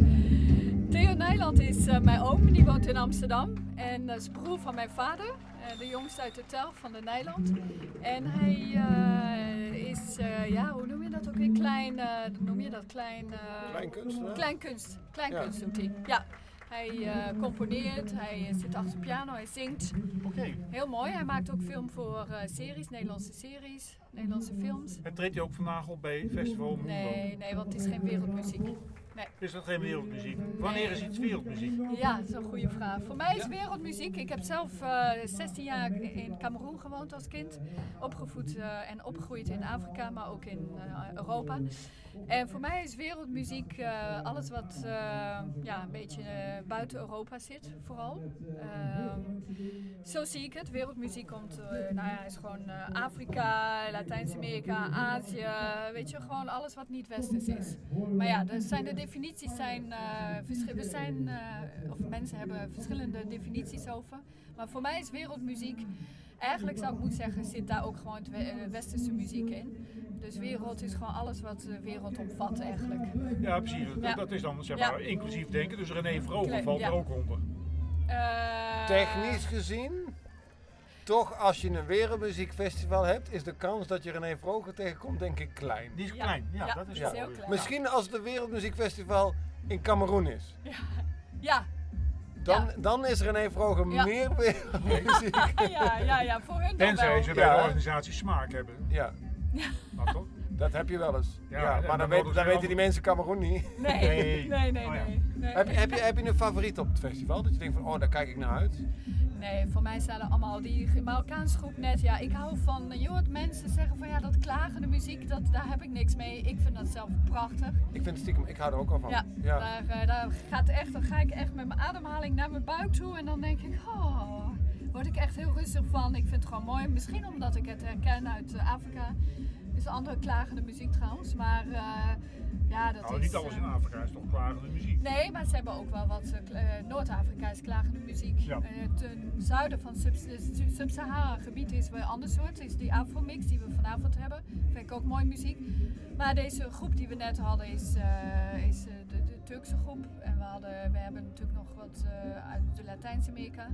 (laughs) Theo Nijland is eh, mijn oom, die woont in Amsterdam. En dat is broer van mijn vader, eh, de jongste uit de tel van de Nijland. En hij eh, is, eh, ja, hoe noem je dat ook weer? Klein, eh, noem je dat? Klein... eh, Kleinkunstenaar? Kleinkunst. Kleinkunst Ja. doet hij, ja. Hij eh, componeert, hij zit achter de piano, hij zingt. Oké. Heel mooi. Hij maakt ook film voor eh, series, Nederlandse series, Nederlandse films. En treedt hij ook vandaag op bij Festival Mundo? Nee, nee, want het is geen wereldmuziek. Nee. Is dat geen wereldmuziek? Wanneer is iets wereldmuziek? Ja, dat is een goede vraag. Voor mij is wereldmuziek. Ik heb zelf eh 16 jaar in Cameroen gewoond als kind. Opgevoed en opgegroeid in Afrika, maar ook in Europa. En voor mij is wereldmuziek eh, alles wat eh, ja, een beetje eh, buiten Europa zit, vooral. Ehm, zo zie ik het. Wereldmuziek komt, nou ja, is gewoon Afrika, Latijns-Amerika, Azië. Weet je, gewoon alles wat niet westers is. Maar ja, er zijn de definities zijn, eh, verschi- we zijn, of mensen hebben verschillende definities over. Maar voor mij is wereldmuziek, eigenlijk zou ik moeten zeggen, zit daar ook gewoon westerse muziek in. Dus wereld is gewoon alles wat de wereld omvat eigenlijk. Ja, precies. Dat, Ja. dat is dan zeg Ja. maar inclusief denken. Dus René Vroger Kle- valt ja. er ook onder. Eh, Technisch gezien, toch als je een wereldmuziekfestival hebt, is de kans dat je René Vroger tegenkomt denk ik klein. Die is klein. Ja, dat is Ja. heel klein. Misschien als het een wereldmuziekfestival in Cameroen is. Ja, Dan, dan is René Vroger Ja. meer (laughs) wereldmuziek. ja, ja, ja, voor hun dan Tenzij wel. ze bij Ja. de organisatie smaak hebben. Ja, Toch? dat heb je wel eens. Ja, maar dan dan, weet- weten allemaal- die mensen Cameroen niet. Nee, Nee. nee, nee, Oh ja. nee. nee. Heb, je, heb, je, heb je een favoriet op het festival? Dat je denkt van, oh, daar kijk ik naar uit. Nee, voor mij zijn er allemaal die Marokkaanse groep net. Ja, ik hou van, eh, joh, het mensen zeggen van ja, dat klagende muziek, dat, daar heb ik niks mee. Ik vind dat zelf prachtig. Ik vind het stiekem, ik hou er ook wel van. Ja, Daar, eh, daar, gaat echt, dan ga ik echt met mijn ademhaling naar mijn buik toe en dan denk ik, oh, word ik echt heel rustig van. Ik vind het gewoon mooi. Misschien omdat ik het herken uit eh, Afrika. Is andere klagende muziek trouwens, maar eh, ja, dat Nou, is... niet alles eh, in Afrika is toch klagende muziek. Nee, maar ze hebben ook wel wat. eh, eh, Noord-Afrika is klagende muziek. Ja. Eh, ten zuiden van Sub- eh, Su- Sub-Sahara gebied is weer ander soort. Is die Afromix die we vanavond hebben. Vind ik ook mooi muziek. Maar deze groep die we net hadden is, eh, is eh, de, de Turkse groep. En we, hadden, we hebben natuurlijk nog wat eh, uit de Latijns-Amerika.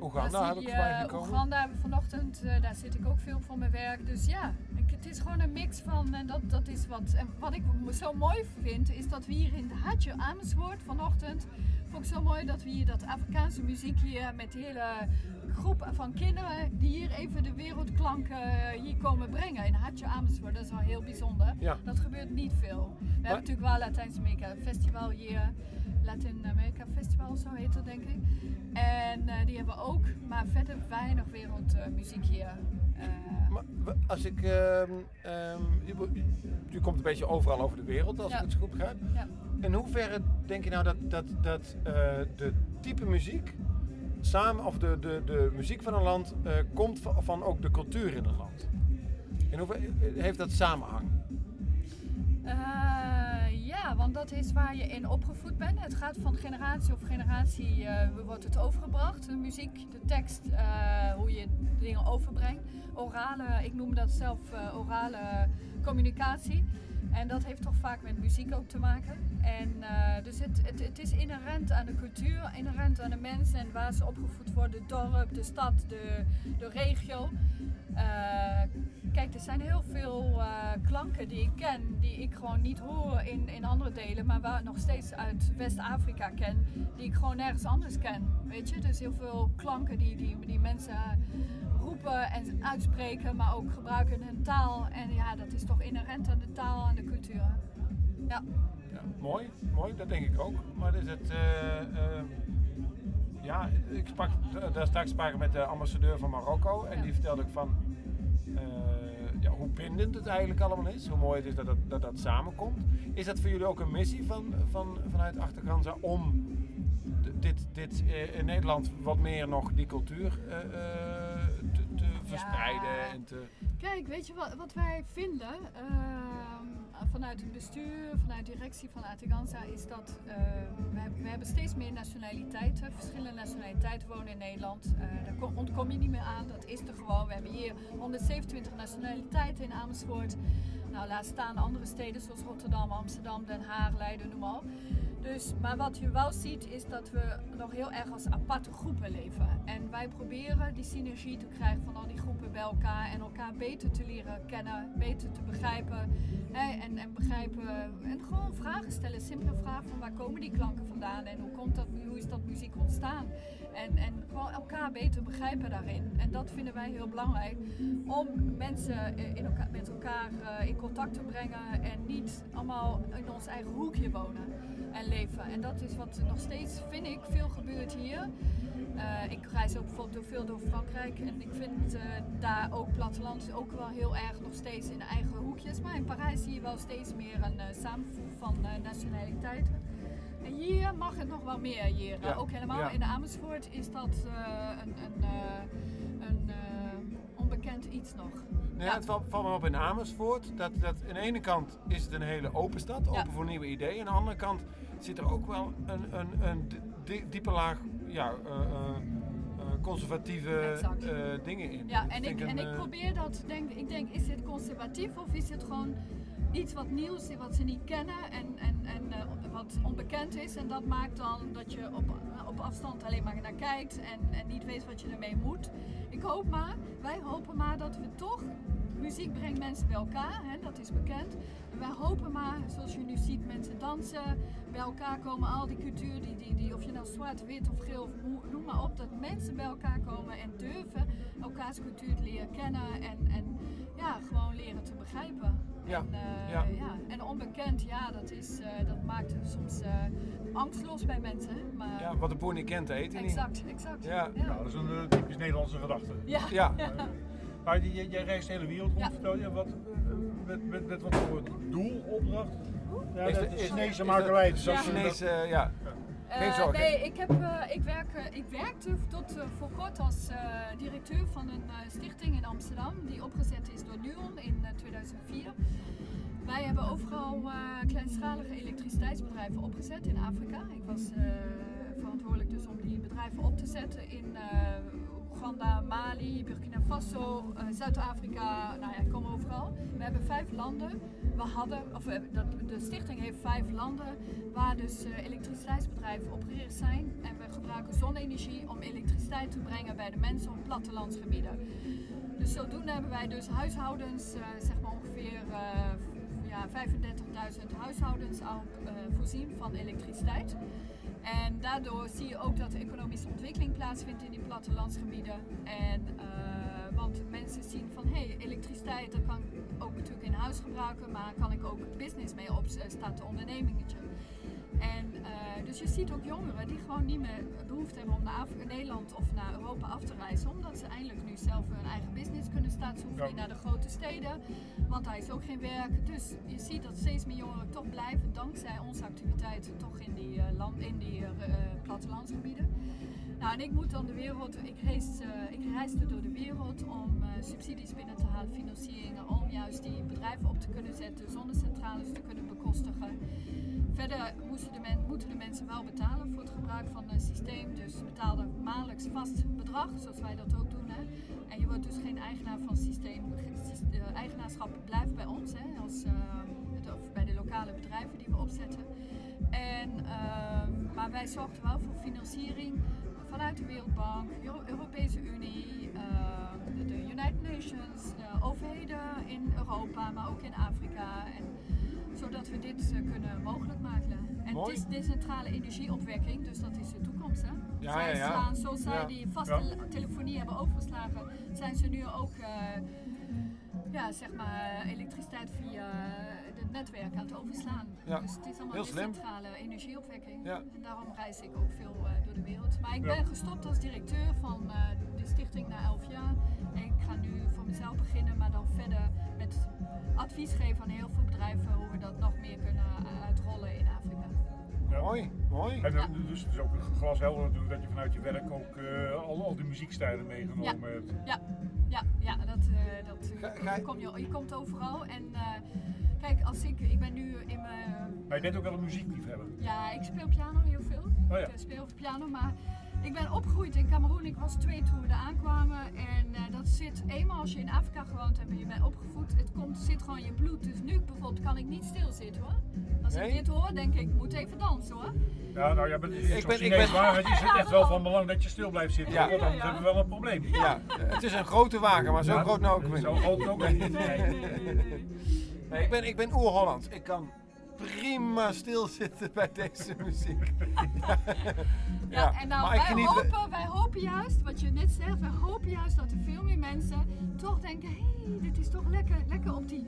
Oeganda heb ik voorbij gekomen. Oeganda hebben we vanochtend, eh, daar zit ik ook veel voor mijn werk. Dus ja, het is gewoon een mix van en dat, dat is wat. En wat ik zo mooi vind, is dat we hier in Hartje Amersfoort vanochtend, vond ik zo mooi dat we hier dat Afrikaanse muziek hier met de hele groep van kinderen die hier even de wereldklanken eh, hier komen brengen in Hartje Amersfoort. Dat is wel heel bijzonder. Ja. Dat gebeurt niet veel. We hebben natuurlijk wel Latijns-Amerika Festival hier. Latin-Amerika Festival, zo heet dat denk ik. En eh, die hebben we ook, maar verder weinig wereldmuziek hier. Maar w- als ik, ehm, ehm, je, komt een beetje overal over de wereld, als Ja. ik het goed begrijp. Ja. In hoeverre denk je nou dat, dat, dat eh, de type muziek samen, of de, de, de muziek van een land, eh, komt van, van ook de cultuur in een land? In hoeverre eh, heeft dat samenhang? Eh, ja, want dat is waar je in opgevoed bent. Het gaat van generatie op generatie eh, wordt het overgebracht. De muziek, de tekst, eh, hoe je dingen overbrengt. Orale, ik noem dat zelf eh, orale communicatie. En dat heeft toch vaak met muziek ook te maken. En eh, dus het, het, het is inherent aan de cultuur, inherent aan de mensen en waar ze opgevoed worden. Het dorp, de stad, de, de regio. Eh, kijk, er zijn heel veel eh, klanken die ik ken, die ik gewoon niet hoor in, in andere delen, maar waar ik nog steeds uit West-Afrika ken, die ik gewoon nergens anders ken. Weet je, dus heel veel klanken die, die, die mensen roepen en uitspreken, maar ook gebruiken hun taal. En ja, dat is toch inherent aan de taal en de cultuur. Ja. Ja, mooi, mooi, dat denk ik ook. Maar is het. eh, eh, ja, ik sprak daar straks spraken met de ambassadeur van Marokko en die vertelde ook van. eh, ja, hoe bindend het eigenlijk allemaal is, hoe mooi het is dat dat, dat, dat samenkomt. Is dat voor jullie ook een missie van, van, vanuit Achtergranza om dit, dit eh, in Nederland wat meer nog die cultuur eh, verspreiden en te. Kijk, weet je wat, wat wij vinden ehm, vanuit het bestuur, vanuit de directie van Atiganza, is dat eh, we, we hebben steeds meer nationaliteiten. Verschillende nationaliteiten wonen in Nederland. Eh, daar kom- ontkom je niet meer aan, dat is er gewoon. We hebben hier 127 nationaliteiten in Amersfoort. Nou, laat staan andere steden zoals Rotterdam, Amsterdam, Den Haag, Leiden, noem maar op. Dus, maar wat je wel ziet is dat we nog heel erg als aparte groepen leven. En wij proberen die synergie te krijgen van al die groepen bij elkaar en elkaar beter te leren kennen, beter te begrijpen. Hè, en, en begrijpen en gewoon vragen stellen, simpele vragen van waar komen die klanken vandaan en hoe, komt dat, hoe is dat muziek ontstaan. En, en gewoon elkaar beter begrijpen daarin. En dat vinden wij heel belangrijk om mensen eh, in elkaar, met elkaar eh, in contact te brengen en niet allemaal in ons eigen hoekje wonen en leven. En dat is wat nog steeds, vind ik, veel gebeurt hier. Eh, ik reis ook bijvoorbeeld door, veel door Frankrijk en ik vind daar ook platteland ook wel heel erg nog steeds in eigen hoekjes. Maar in Parijs zie je wel steeds meer een samenvoeg van nationaliteiten. Hier mag het nog wel meer. Hier. Ja, Ook helemaal ja. in Amersfoort is dat eh, een, een, eh, een eh, onbekend iets nog. Nou ja, het valt, valt me op in Amersfoort. Dat, dat aan de ene kant is het een hele open stad, open voor nieuwe ideeën. Aan de andere kant zit er ook wel een, een, een di- diepe laag ja, conservatieve dingen in. Ja, Dat en ik, en ik probeer dat, denk, ik denk, is dit conservatief of is dit gewoon iets wat nieuws is, wat ze niet kennen en, en, en wat onbekend is. En dat maakt dan dat je op, op afstand alleen maar naar kijkt en, en niet weet wat je ermee moet. Ik hoop maar, wij hopen maar dat we toch, muziek brengt mensen bij elkaar, hè, dat is bekend. En wij hopen maar, zoals je nu ziet, mensen dansen, bij elkaar komen, al die cultuur, die, die, die, of je nou zwart, wit of geel, of noem maar op, dat mensen bij elkaar komen en durven elkaars cultuur te leren kennen en, en ja, gewoon leren te begrijpen. Ja, En, eh, ja. ja. en onbekend, ja, dat, is, eh, dat maakt soms eh, angstloos bij mensen. Maar, ja, wat de boer niet kent, eet hij niet. Exact, exact. Ja. Ja, dat is een typisch Nederlandse gedachte. Ja. Ja. (laughs) Maar die- jij, jij reist de hele wereld rond, Ja. vertel je. Wat, met, met, met wat voor doel, opdracht? Ja, Is de, is- Chinese makerij. dus Chinese, eh, ja. Geen Eh, zorgen. nee, ik, heb, eh, ik, werk, eh, ik werkte tot eh, voor kort als directeur van een stichting in Amsterdam die opgezet is door NUON in eh, 2004. Wij hebben overal kleinschalige elektriciteitsbedrijven opgezet in Afrika. Ik was verantwoordelijk dus om die bedrijven op te zetten in Oeganda, Mali, Burkina Faso, eh, Zuid-Afrika, nou ja, ik kom overal. We hebben vijf landen. We hadden, of dat- de stichting heeft vijf landen waar dus eh, elektriciteitsbedrijven opgericht zijn. En we gebruiken zonne-energie om elektriciteit te brengen bij de mensen op plattelandsgebieden. Dus zodoende hebben wij dus huishoudens, eh, zeg maar ongeveer eh, ja, 35.000 huishoudens al eh, voorzien van elektriciteit. En daardoor zie je ook dat er economische ontwikkeling plaatsvindt in die plattelandsgebieden. En, eh, want mensen zien van hé, hey, elektriciteit, dat kan ik ook natuurlijk in huis gebruiken, maar kan ik ook business mee opstarten, ondernemingetje. En eh, Dus je ziet ook jongeren die gewoon niet meer behoefte hebben om naar Af- Nederland of naar Europa af te reizen. Omdat ze eindelijk nu zelf hun eigen business kunnen starten. Ze hoeven niet naar de grote steden, want daar is ook geen werk. Dus je ziet dat steeds meer jongeren toch blijven dankzij onze activiteiten toch in die, eh, land, in die eh, plattelandsgebieden. Nou, en ik moet dan de wereld, ik, reis, ik reisde door de wereld om subsidies binnen te halen, financieringen, om juist die bedrijven op te kunnen zetten, zonnecentrales te kunnen bekostigen. Verder de moeten de mensen wel betalen voor het gebruik van het systeem, dus betaalden maandelijks vast bedrag, zoals wij dat ook doen. Hè. En je wordt dus geen eigenaar van het systeem. De eigenaarschap blijft bij ons, hè, als, eh, de- bij de lokale bedrijven die we opzetten. En, ehm, maar wij zorgden wel voor financiering vanuit de Wereldbank, Euro- Europese Unie, ehm, de, de United Nations, de overheden in Europa, maar ook in Afrika. En, zodat we dit eh, kunnen mogelijk maken. Mooi. het is decentrale energieopwekking, dus dat is de toekomst. Hè? Ja, zij ja, ja. slaan, zoals zij die vaste telefonie hebben overgeslagen, zijn ze nu ook eh, ja, zeg maar, elektriciteit via het netwerk aan het overslaan. Dus het is allemaal Heel slim. decentrale energieopwekking. Ja. En daarom reis ik ook veel eh, door de wereld. Maar ik ben gestopt als directeur van eh, de stichting na 11 jaar. Ik ga nu voor mezelf beginnen, maar dan verder met advies geven aan heel veel bedrijven hoe we dat nog meer kunnen eh, uitrollen in Afrika. Mooi, mooi. En dan, dus het is ook een glashelder natuurlijk dat je vanuit je werk ook eh, al, al die muziekstijlen meegenomen hebt. Ja, ja, ja dat, eh, dat eh, kom je, je komt overal. En eh, kijk, als ik, ik ben nu in mijn Maar je bent ook wel een muziekliefhebber. Ja, ik speel piano heel veel. Oh ja. Ik speel piano, maar ik ben opgegroeid in Cameroen. Ik was twee toen we er aankwamen. En eh, dat zit, eenmaal als je in Afrika gewoond hebt en je bent opgevoed, het komt, zit gewoon in je bloed. Dus nu bijvoorbeeld kan ik niet stilzitten hoor. Als Nee? ik dit hoor, denk ik, ik moet even dansen hoor. Ja, nou ja, maar Ik ik ben- ben, ik ben- waarheid is het echt wel van belang dat je stil blijft zitten. Ja. want anders hebben we wel een probleem. Ja, het is een grote wagen, maar zo Ja, groot nou ook weer Zo groot ook Nee. niet. Nee. Nee, ik ben, ik ben oer-Hollands. Ik kan prima stilzitten bij deze muziek. (laughs) Ja, en nou, wij, hopen, wij hopen juist, wat je net zegt, wij hopen juist dat er veel meer mensen toch denken, hé, hey, dit is toch lekker, lekker op die,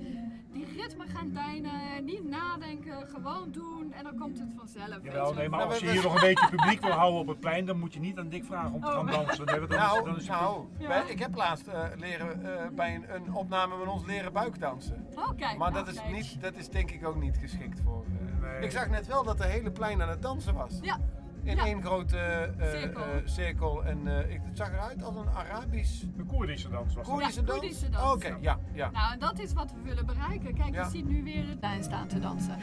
die ritme gaan deinen, niet nadenken, gewoon doen en dan komt het vanzelf. Jawel, nee, maar als je hier nog een beetje publiek wil houden op het plein, dan moet je niet aan Dick vragen om te Oh. gaan dansen. Nee, want dan Nou, is, dan is het nou Ja. wij- ik heb laatst eh, leren, eh, bij een, een opname met ons leren buikdansen. Oh, kijk, maar nou, dat is, kijk. niet, dat is denk ik ook niet geschikt voor. eh, Nee. Ik zag net wel dat de hele plein aan het dansen was. Ja. In Ja. één grote eh, Cirkel. eh, cirkel. En eh, ik, het zag eruit als een Arabisch. Een Koerdische dans was. Koerdische Ja, dans? Koerdische dans. Oké, ja, ja. Nou, en dat is wat we willen bereiken. Kijk, Ja. je ziet nu weer het plein staan te dansen.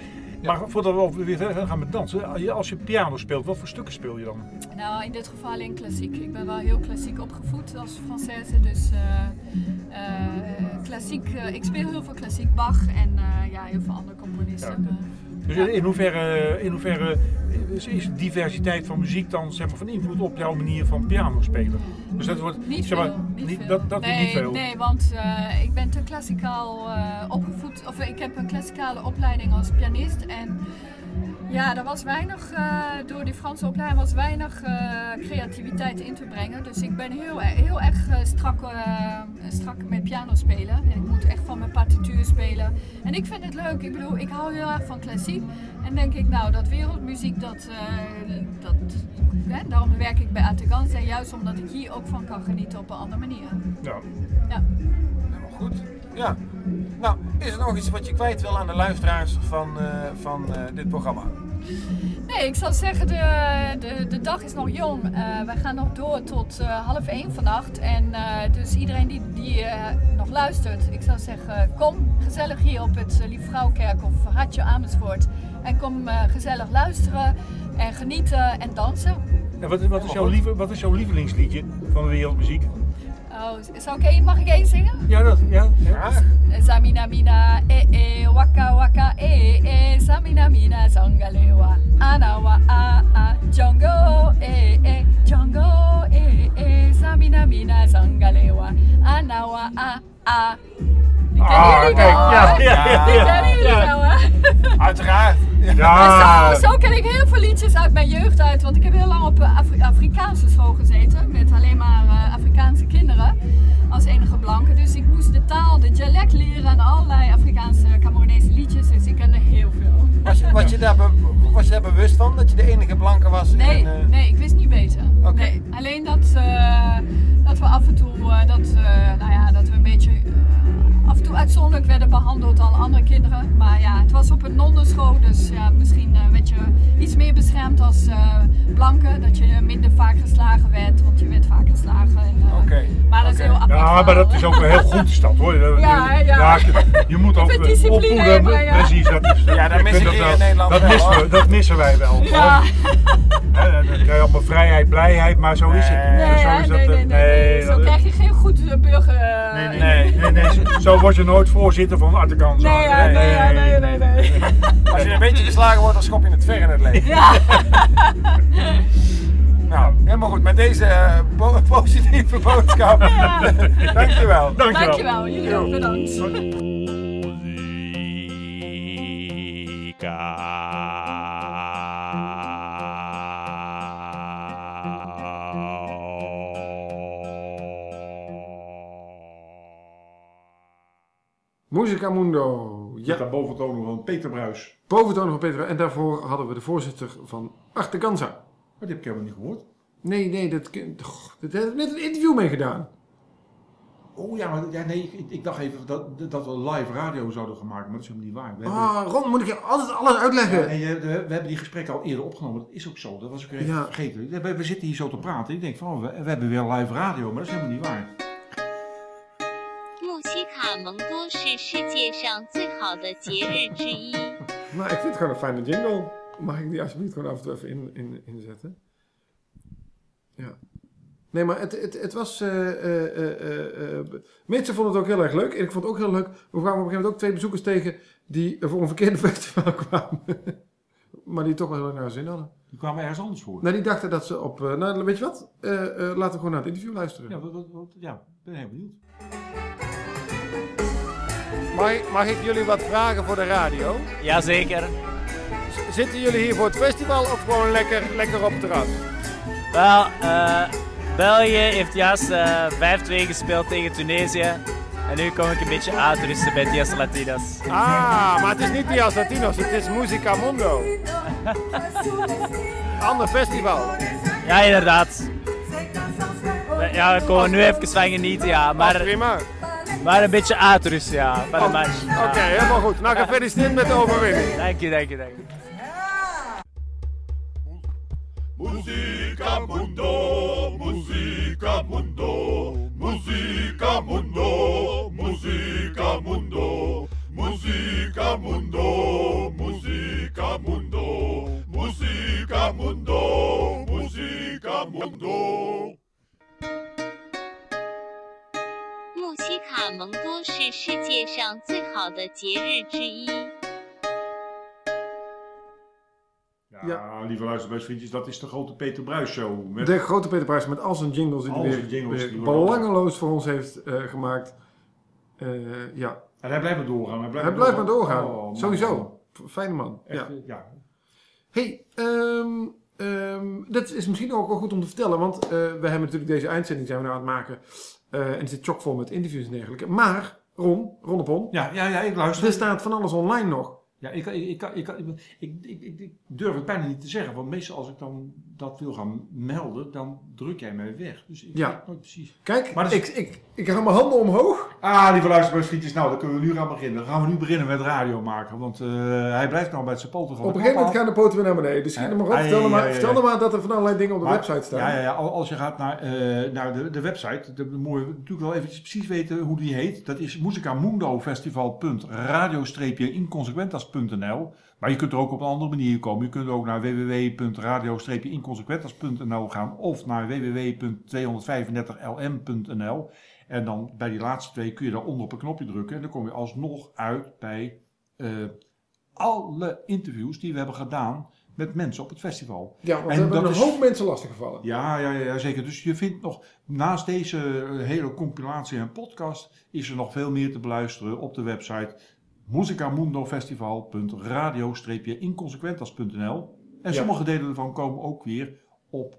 Maar voordat we weer verder gaan met dansen, als je- piano speelt, wat voor stukken speel je dan? Nou, in dit geval alleen klassiek. Ik ben wel heel klassiek opgevoed als Française, dus eh, eh, klassiek. eh, ik speel heel veel klassiek Bach en eh, ja, heel veel andere componisten. Dus in- hoeverre, in hoeverre is, diversiteit van muziek dan zeg maar, van invloed op jouw manier van piano spelen? Dus dat wordt Niet zeg maar, veel, niet niet- veel. dat, dat nee, niet veel. Nee, want eh, ik ben te klassikaal eh, opgevoed. Of ik heb een klassikale opleiding als pianist. En ja, er was weinig, eh, door die Franse opleiding was weinig eh, creativiteit in te brengen. Dus ik ben heel, e- heel erg eh, strak, eh, strak met piano spelen. En ik moet echt van mijn partituur spelen. En ik vind het leuk. Ik bedoel, ik hou heel erg van klassiek. En denk ik, nou, dat wereldmuziek, dat, eh, dat, hè, daarom werk ik bij Ategans. En juist omdat ik hier ook van kan genieten op een andere manier. Ja. Ja. Helemaal goed. Ja. Nou, is er nog iets wat je kwijt wil aan de luisteraars van, eh, van eh, dit programma? Nee, ik zou zeggen, de, de, de dag is nog jong. Eh, wij gaan nog door tot eh, half één vannacht. En eh, dus iedereen die, die eh, nog luistert, ik zou zeggen, kom gezellig hier op het uh, Lieve Vrouwkerk of Hartje Amersfoort. En kom gezellig luisteren en genieten en dansen. En wat, wat, is jouw lieve, wat is jouw lievelingsliedje van de wereldmuziek? Oh, zou ik één, mag ik één zingen? Ja, dat, ja. ja. Samina mina eh eh waka waka eh eh Samina mina zangalewa anawa a a Django eh eh Django eh eh Samina mina zangalewa anawa a a Die kennen Ah, jullie kijk, wel, ja, hè? ja, ja, Die ja, kennen jullie ja. wel, hè? Uiteraard. Ja. Zo, zo ken ik heel veel liedjes uit mijn jeugd uit. Want ik heb heel lang op eh, Afri- Afrikaanse school gezeten. Met alleen maar eh, Afrikaanse kinderen. Als enige blanke. Dus ik moest de taal, de dialect leren. En allerlei Afrikaanse Cameroonese liedjes. Dus ik kende heel veel. Was je, was, je daar was je daar bewust van dat je de enige blanke was? Nee, in, eh, nee, ik wist niet beter. Nee, alleen dat, eh, dat we af en toe, dat, eh, nou ja, dat we een beetje eh, af en toe uitzonderlijk werden behandeld dan andere kinderen. Maar ja, het was op een nonnenschool, dus ja, misschien eh, werd je iets meer beschermd als eh, blanke. Dat je minder vaak geslagen werd, want je werd vaak geslagen. En, eh, Maar dat is heel apart. Ja, maar dat is ook wel heel goed is dat hoor. (laughs) Ja, dat- ja. je- je moet (laughs) ook opvoeden. ja. Precies, dat is, Ja, dat ik mis vind ik hier wel- in Nederland dat wel, missen, we, dat missen wij wel. Ja. Dan krijg je allemaal vrijheid, blijheid, maar zo is het. Nee, zo is dat, nee, nee, nee, nee. Zo krijg je geen goed burger. Nee, nee, nee, nee, nee, zo- Zo word je nooit voorzitter van Artekan. Nee, ja, nee, ja, nee, nee, nee. (laughs) Als je een beetje geslagen wordt, dan schop je het ver in het leven. Ja. (laughs) nou, helemaal goed. Met deze eh, po- (laughs) positieve boodschap. Dankjewel. Dankjewel, jullie ook bedankt. Musica Mundo. Ja. Daar boventoon van Peter Bruis. boventoon van Peter. En daarvoor hadden we de voorzitter van Arteganza. Maar die heb ik helemaal niet gehoord. Nee, nee, dat, goh, dat heb ik net een interview mee gedaan. Oh ja, maar ja, nee, ik, ik dacht even dat, dat we live radio zouden gaan maken, maar dat is helemaal niet waar. We hebben- Ah, Ron, moet ik je altijd alles uitleggen? Ja, nee, we, we hebben die gesprekken al eerder opgenomen. Dat is ook zo. Dat was ik even Ja. vergeten. We, we zitten hier zo te praten. Ik denk van, oh, we, we hebben weer live radio, maar dat is helemaal niet waar. 穆西卡蒙多是世界上最好的节日之一。 Nou, (laughs) ik vind het gewoon een fijne jingle. Mag ik die alsjeblieft gewoon af en toe even in, in, inzetten? Ja. Nee, maar het, het, het was... eh eh, eh, eh, mensen vonden het ook heel erg leuk. En ik vond het ook heel leuk. We kwamen op een gegeven moment ook twee bezoekers tegen... die voor een verkeerde (laughs) festival kwamen. (laughs) maar die toch wel heel erg naar hun zin hadden. Die kwamen ergens anders voor. Nou, die dachten dat ze op... eh, nou, weet je wat? Eh, eh, laten we gewoon naar het interview luisteren. Ja, wat, wat, wat- ja, ik ben heel benieuwd. Mag ik, mag ik jullie wat vragen voor de radio? Jazeker. Z- Zitten jullie hier voor het festival of gewoon lekker, lekker op het terras? Wel, eh, België heeft juist eh 5-2 gespeeld tegen Tunesië. En nu kom ik een beetje uitrusten bij Dias Latinas. Ah, maar het is niet Dias Latinos, het is Musica Mundo. Ander festival. Ja, inderdaad. Ja, we komen nu even van genieten, ja. Maar, prima. Maar een beetje uitrusten, ja, van de match. Ja. Oké, helemaal goed. Nou, gefeliciteerd met de overwinning. Dank je, dank je, dank je. Musica Mundo, Musica Mundo, Musica Mundo, Musica Mundo, Musica Mundo, Musica Mundo, Musica Mundo, Musica Mundo. 西卡蒙多是世界上最好的节日之一。 Ja, lieve luisterbuisvriendjes, dat is de grote Peter Bruis show. Met De grote Peter Prijs met al zijn jingles die Al hij zijn weer, jingles weer die worden belangeloos voor ons heeft eh, gemaakt. Eh, ja. En hij blijft maar doorgaan. Hij blijft, Hij blijft maar doorgaan. Oh, man. Sowieso. F- Fijne man. Echt, ja. eh, ja. Hey, ehm, ehm, dat is misschien ook wel goed om te vertellen, want eh, we hebben natuurlijk deze eindzending zijn we nou aan het maken. eh, en het zit chockvol met interviews en dergelijke. Maar, Ron, Ron op Ron. Ja, ja, ja, ik luister. Er staat van alles online nog. Ja, ik, ik, ik, ik, durf het bijna niet te zeggen. Want meestal als ik dan dat wil gaan melden, dan druk jij mij weg. Dus ik Ja. weet nooit precies. Kijk, Maar dat ik, ik, ik hou mijn handen omhoog. Ah, lieve luisterbuisvriendjes, nou, dan kunnen we nu gaan beginnen. Dan gaan we nu beginnen met radio maken, want eh, hij blijft nou bij zijn poten van Op een gegeven moment gaan de poten weer naar beneden. Dus schiet maar op. Vertel er maar, vertel ai. maar dat er van allerlei dingen op de Maar- website staan. Ja, ja, ja, al- als je gaat naar, eh, naar de, de website, dan moet je natuurlijk wel even precies weten hoe die heet. Dat is musicamundo-festival.radio-inconsequentas.nl Maar je kunt er ook op een andere manier komen. Je kunt ook naar www.radio-inconsequentas.nl gaan of naar www.235lm.nl En dan bij die laatste twee kun je daaronder op een knopje drukken en dan kom je alsnog uit bij eh, alle interviews die we hebben gedaan met mensen op het festival. Ja, want we En hebben dat een is- hoop mensen lastiggevallen. ja, ja, ja, ja, zeker. Dus je vindt nog, naast deze eh, hele compilatie en podcast, is er nog veel meer te beluisteren op de website musicamundofestival.radio-inconsequentas.nl En Ja. sommige delen ervan komen ook weer op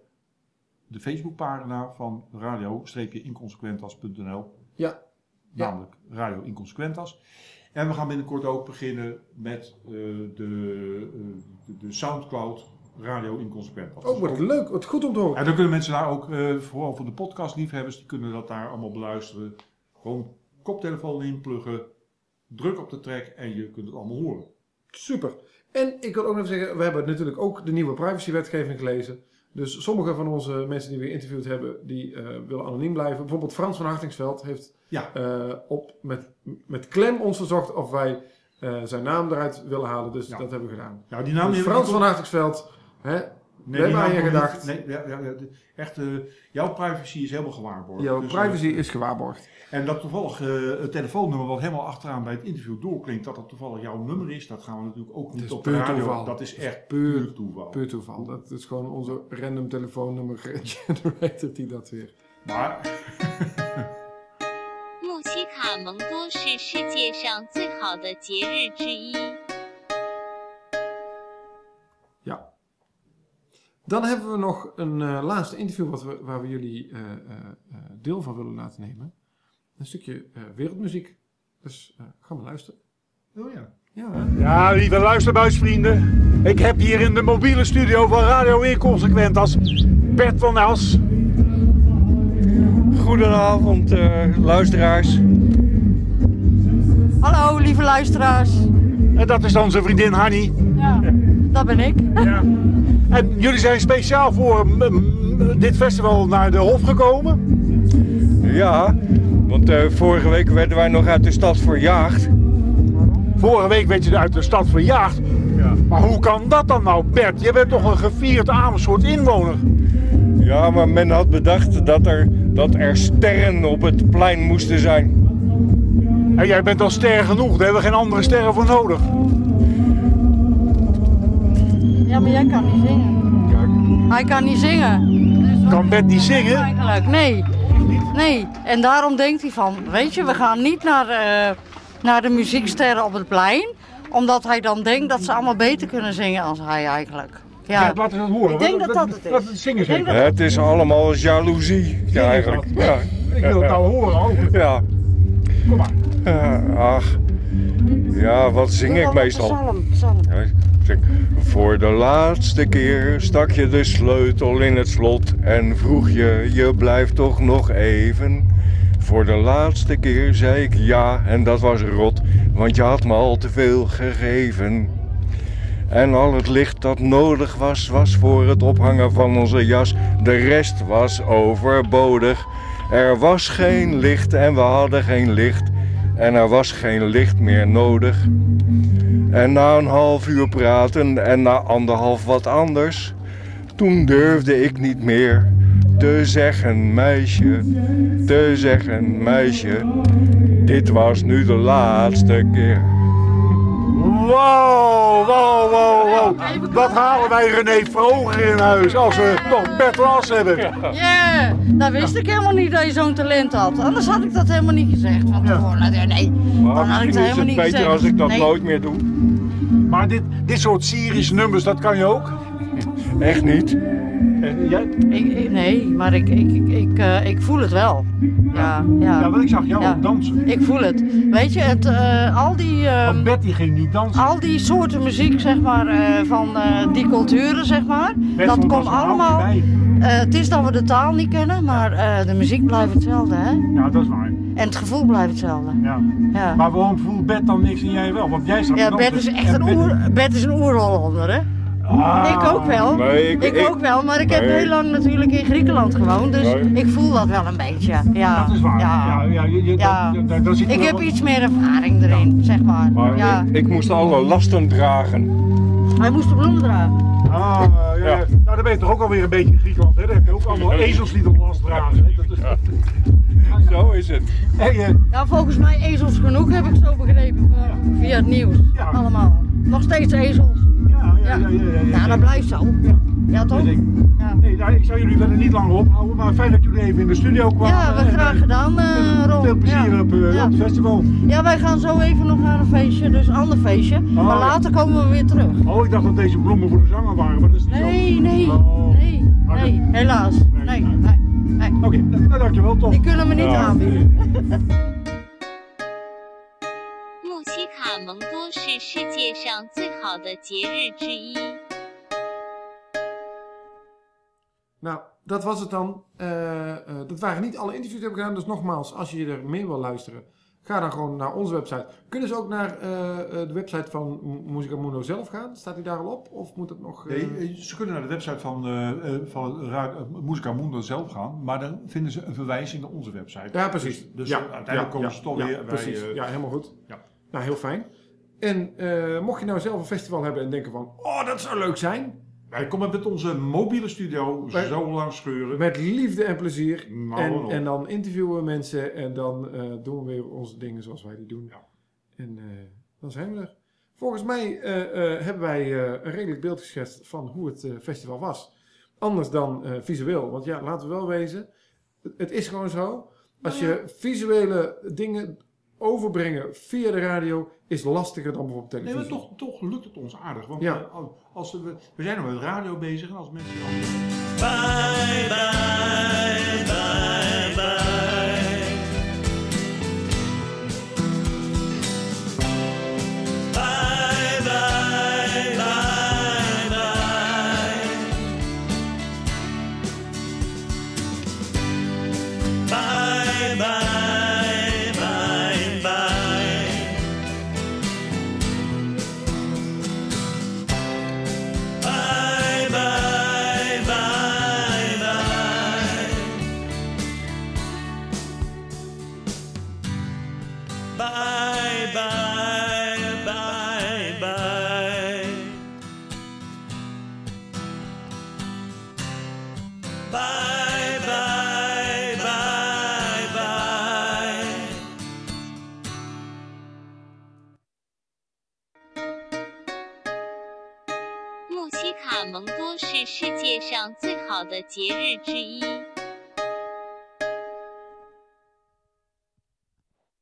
de Facebookpagina van radio-inconsequentas.nl. Ja. Namelijk Radio Inconsequentas. En we gaan binnenkort ook beginnen met eh, de, eh, de, de Soundcloud Radio Inconsequentas. Oh, wat leuk. Wat goed om te horen. En dan kunnen mensen daar ook, eh, vooral voor de podcastliefhebbers, die kunnen dat daar allemaal beluisteren. Gewoon koptelefoon inpluggen, druk op de track en je kunt het allemaal horen. Super. En ik wil ook nog even zeggen, we hebben natuurlijk ook de nieuwe privacywetgeving gelezen. Dus sommige van onze mensen die we geïnterviewd hebben, die eh, willen anoniem blijven. Bijvoorbeeld Frans van Hartingsveld heeft Ja. eh, op, met, met klem ons verzocht of wij eh, zijn naam eruit willen halen. Dus dat hebben we gedaan. Ja, die naam Dus Frans van Hartingsveld, hè, we die hebben aan naam je nog niet. gedacht. Nee, ja, ja, ja, de- echt, eh, jouw privacy is helemaal gewaarborgd. Jouw Dus, privacy eh, is gewaarborgd. En dat toevallig eh, het telefoonnummer wat helemaal achteraan bij het interview doorklinkt, dat dat toevallig jouw nummer is, dat gaan we natuurlijk ook niet is op de puur radio. toeval. Dat is echt Puur- puur toeval. Puur toeval. Dat is gewoon onze random telefoonnummer generator (laughs) die dat weer. Maar (laughs) 穆西卡蒙多是世界上最好的节日之一。 Dan hebben we nog een eh, laatste interview wat we, waar we jullie eh, eh, eh, deel van willen laten nemen. Een stukje eh, wereldmuziek. Dus eh ga maar luisteren. Oh ja. Ja, hè? Ja, lieve luisterbuisvrienden. Ik heb hier in de mobiele studio van Radio Inconsequentas Bert van Els. Goedenavond, eh, luisteraars. Hallo, lieve luisteraars. En dat is zijn vriendin Hanny. Ja, dat ben ik. Ja. En jullie zijn speciaal voor dit festival naar de Hof gekomen? Ja, want eh, vorige week werden wij nog uit de stad verjaagd. Vorige week werd je uit de stad verjaagd. Maar hoe kan dat dan nou, Bert? Je bent toch een gevierd Amersfoort inwoner? Ja, maar men had bedacht dat er, dat er sterren op het plein moesten zijn. En jij bent al ster genoeg, daar hebben we geen andere sterren voor nodig. Ja, maar jij kan niet zingen. Hij kan niet zingen. Kan Bert niet zingen? Eigenlijk, nee. Nee, en daarom denkt hij van, weet je, we gaan niet naar, eh, naar de muzieksterren op het plein. Omdat hij dan denkt dat ze allemaal beter kunnen zingen als hij eigenlijk. Ja, Ja, laten we dat horen. Ik denk dat dat het is. laat het zingen dat- Het is allemaal jaloezie, ja, eigenlijk. Ja. Ik wil het nou horen ook. Ja. Kom maar. Eh, ach, ja, wat zing ik meestal? Psalm, psalm. Voor de laatste keer stak je de sleutel in het slot en vroeg je, je blijft toch nog even. Voor de laatste keer zei ik ja en dat was rot, want je had me al te veel gegeven. En al het licht dat nodig was, was voor het ophangen van onze jas. De rest was overbodig. Er was geen licht en we hadden geen licht. En er was geen licht meer nodig. En na een half uur praten en na anderhalf wat anders, toen durfde ik niet meer te zeggen, meisje, te zeggen, meisje, dit was nu de laatste keer. Wow, wow, wow, wow. Wat halen wij René Vroger in huis als we toch Bert Las hebben? Ja, dat wist ik helemaal niet dat je zo'n talent had. Anders had ik dat helemaal niet gezegd van tevoren. Nee, Nee, dan had ik Misschien het is helemaal het niet beter gezegd. als ik dat Nee. nooit meer doe. Maar dit, dit soort Syrische nummers, dat kan je ook? Echt niet. En jij? Ik, ik- nee, maar ik, ik, ik, ik, eh, ik voel het wel. Ja, ja. Ja, want ik zag jou Ja. ook dansen. Ik voel het. Weet je, het, eh, al die... ehm, Betty ging niet dansen. Al die soorten muziek, zeg maar, eh, van eh, die culturen, zeg maar. Dat komt allemaal... eh, het is dat we de taal niet kennen, maar eh, de muziek blijft hetzelfde, hè? Ja, dat is waar. En het gevoel blijft hetzelfde. Ja. Ja. Maar waarom voelt Bert dan niks en jij wel? Want jij staat Ja, Bert is echt En een oer, Bert is een oer-Hollander, hè? Ah. ik ook wel. Nee, ik- ik, ik- ook wel, maar ik heb heel lang natuurlijk in Griekenland gewoond, dus Nee. ik voel dat wel een beetje. Ja. Dat is waar. Ja. Ja, je- Ik heb iets meer ervaring erin, zeg maar. Maar ja. ik, ik moest alle lasten dragen. Hij moest de bloemen dragen. Ah, ja. ja. Nou, dan ben je toch ook alweer een beetje in Griekenland, hè? Dan heb je ook allemaal ezels die de last dragen. hè? Dat is... Zo is het. Hey, eh, Ja, volgens mij ezels genoeg heb ik zo begrepen via het nieuws. Allemaal. Nog steeds ezels. Ja, ja, ja, ja. Nou, dat blijft zo. Ja, toch? Dus ik, Ja. nee, nou, ik zou jullie verder niet langer ophouden, maar fijn dat jullie even in de studio kwamen. Ja, we graag eh, gedaan, eh Ron. Veel plezier op, eh, op het festival. Ja, wij gaan zo even nog naar een feestje, dus een ander feestje. maar ja. later komen we weer terug. Oh, ik dacht dat deze bloemen voor de zanger waren, maar dat is niet zo. Nee, nee, Oh. nee, nee, helaas. Nee, nee, nee. Oké, nou, dankjewel toch. Die kunnen we niet aanbieden. (laughs) 穆西卡蒙多是世界上最好的节日之一。 Nou, dat was het dan. Eh, eh, dat waren niet alle interviews die we hebben gedaan. Dus nogmaals, als je er meer wil luisteren, ga dan gewoon naar onze website. Kunnen ze ook naar eh, eh, de website van M- Musica Mundo zelf gaan? Staat die daar al op? Of moet het nog... eh, Nee, ze kunnen naar de website van, eh eh, van Ra- eh, Musica Mundo zelf gaan, maar dan vinden ze een verwijzing naar onze website. Ja, precies. Dus, dus ja, uiteindelijk ja, komen ja, ze toch ja, weer bij... Precies, eh, ja, helemaal goed. Ja. Nou, heel fijn. En eh, mocht je nou zelf een festival hebben en denken van... Oh, dat zou leuk zijn. Wij komen met onze mobiele studio Wij- zo lang scheuren. Met liefde en plezier. Nou, en, nou. en dan interviewen we mensen en dan eh, doen we weer onze dingen zoals wij die doen. En eh, dan zijn we er. Volgens mij eh, eh, hebben wij eh, een redelijk beeld geschetst van hoe het festival was. Anders dan eh, visueel. Want ja, laten we wel wezen. Het, het is gewoon zo. Als je visuele dingen overbrengen via de radio is lastiger dan bijvoorbeeld Nee, televisie. maar toch, toch lukt het ons aardig. Want Ja. eh, als we, we zijn nog met radio bezig en als mensen... Bye, bye, bye, bye. 世界上最好的节日之一。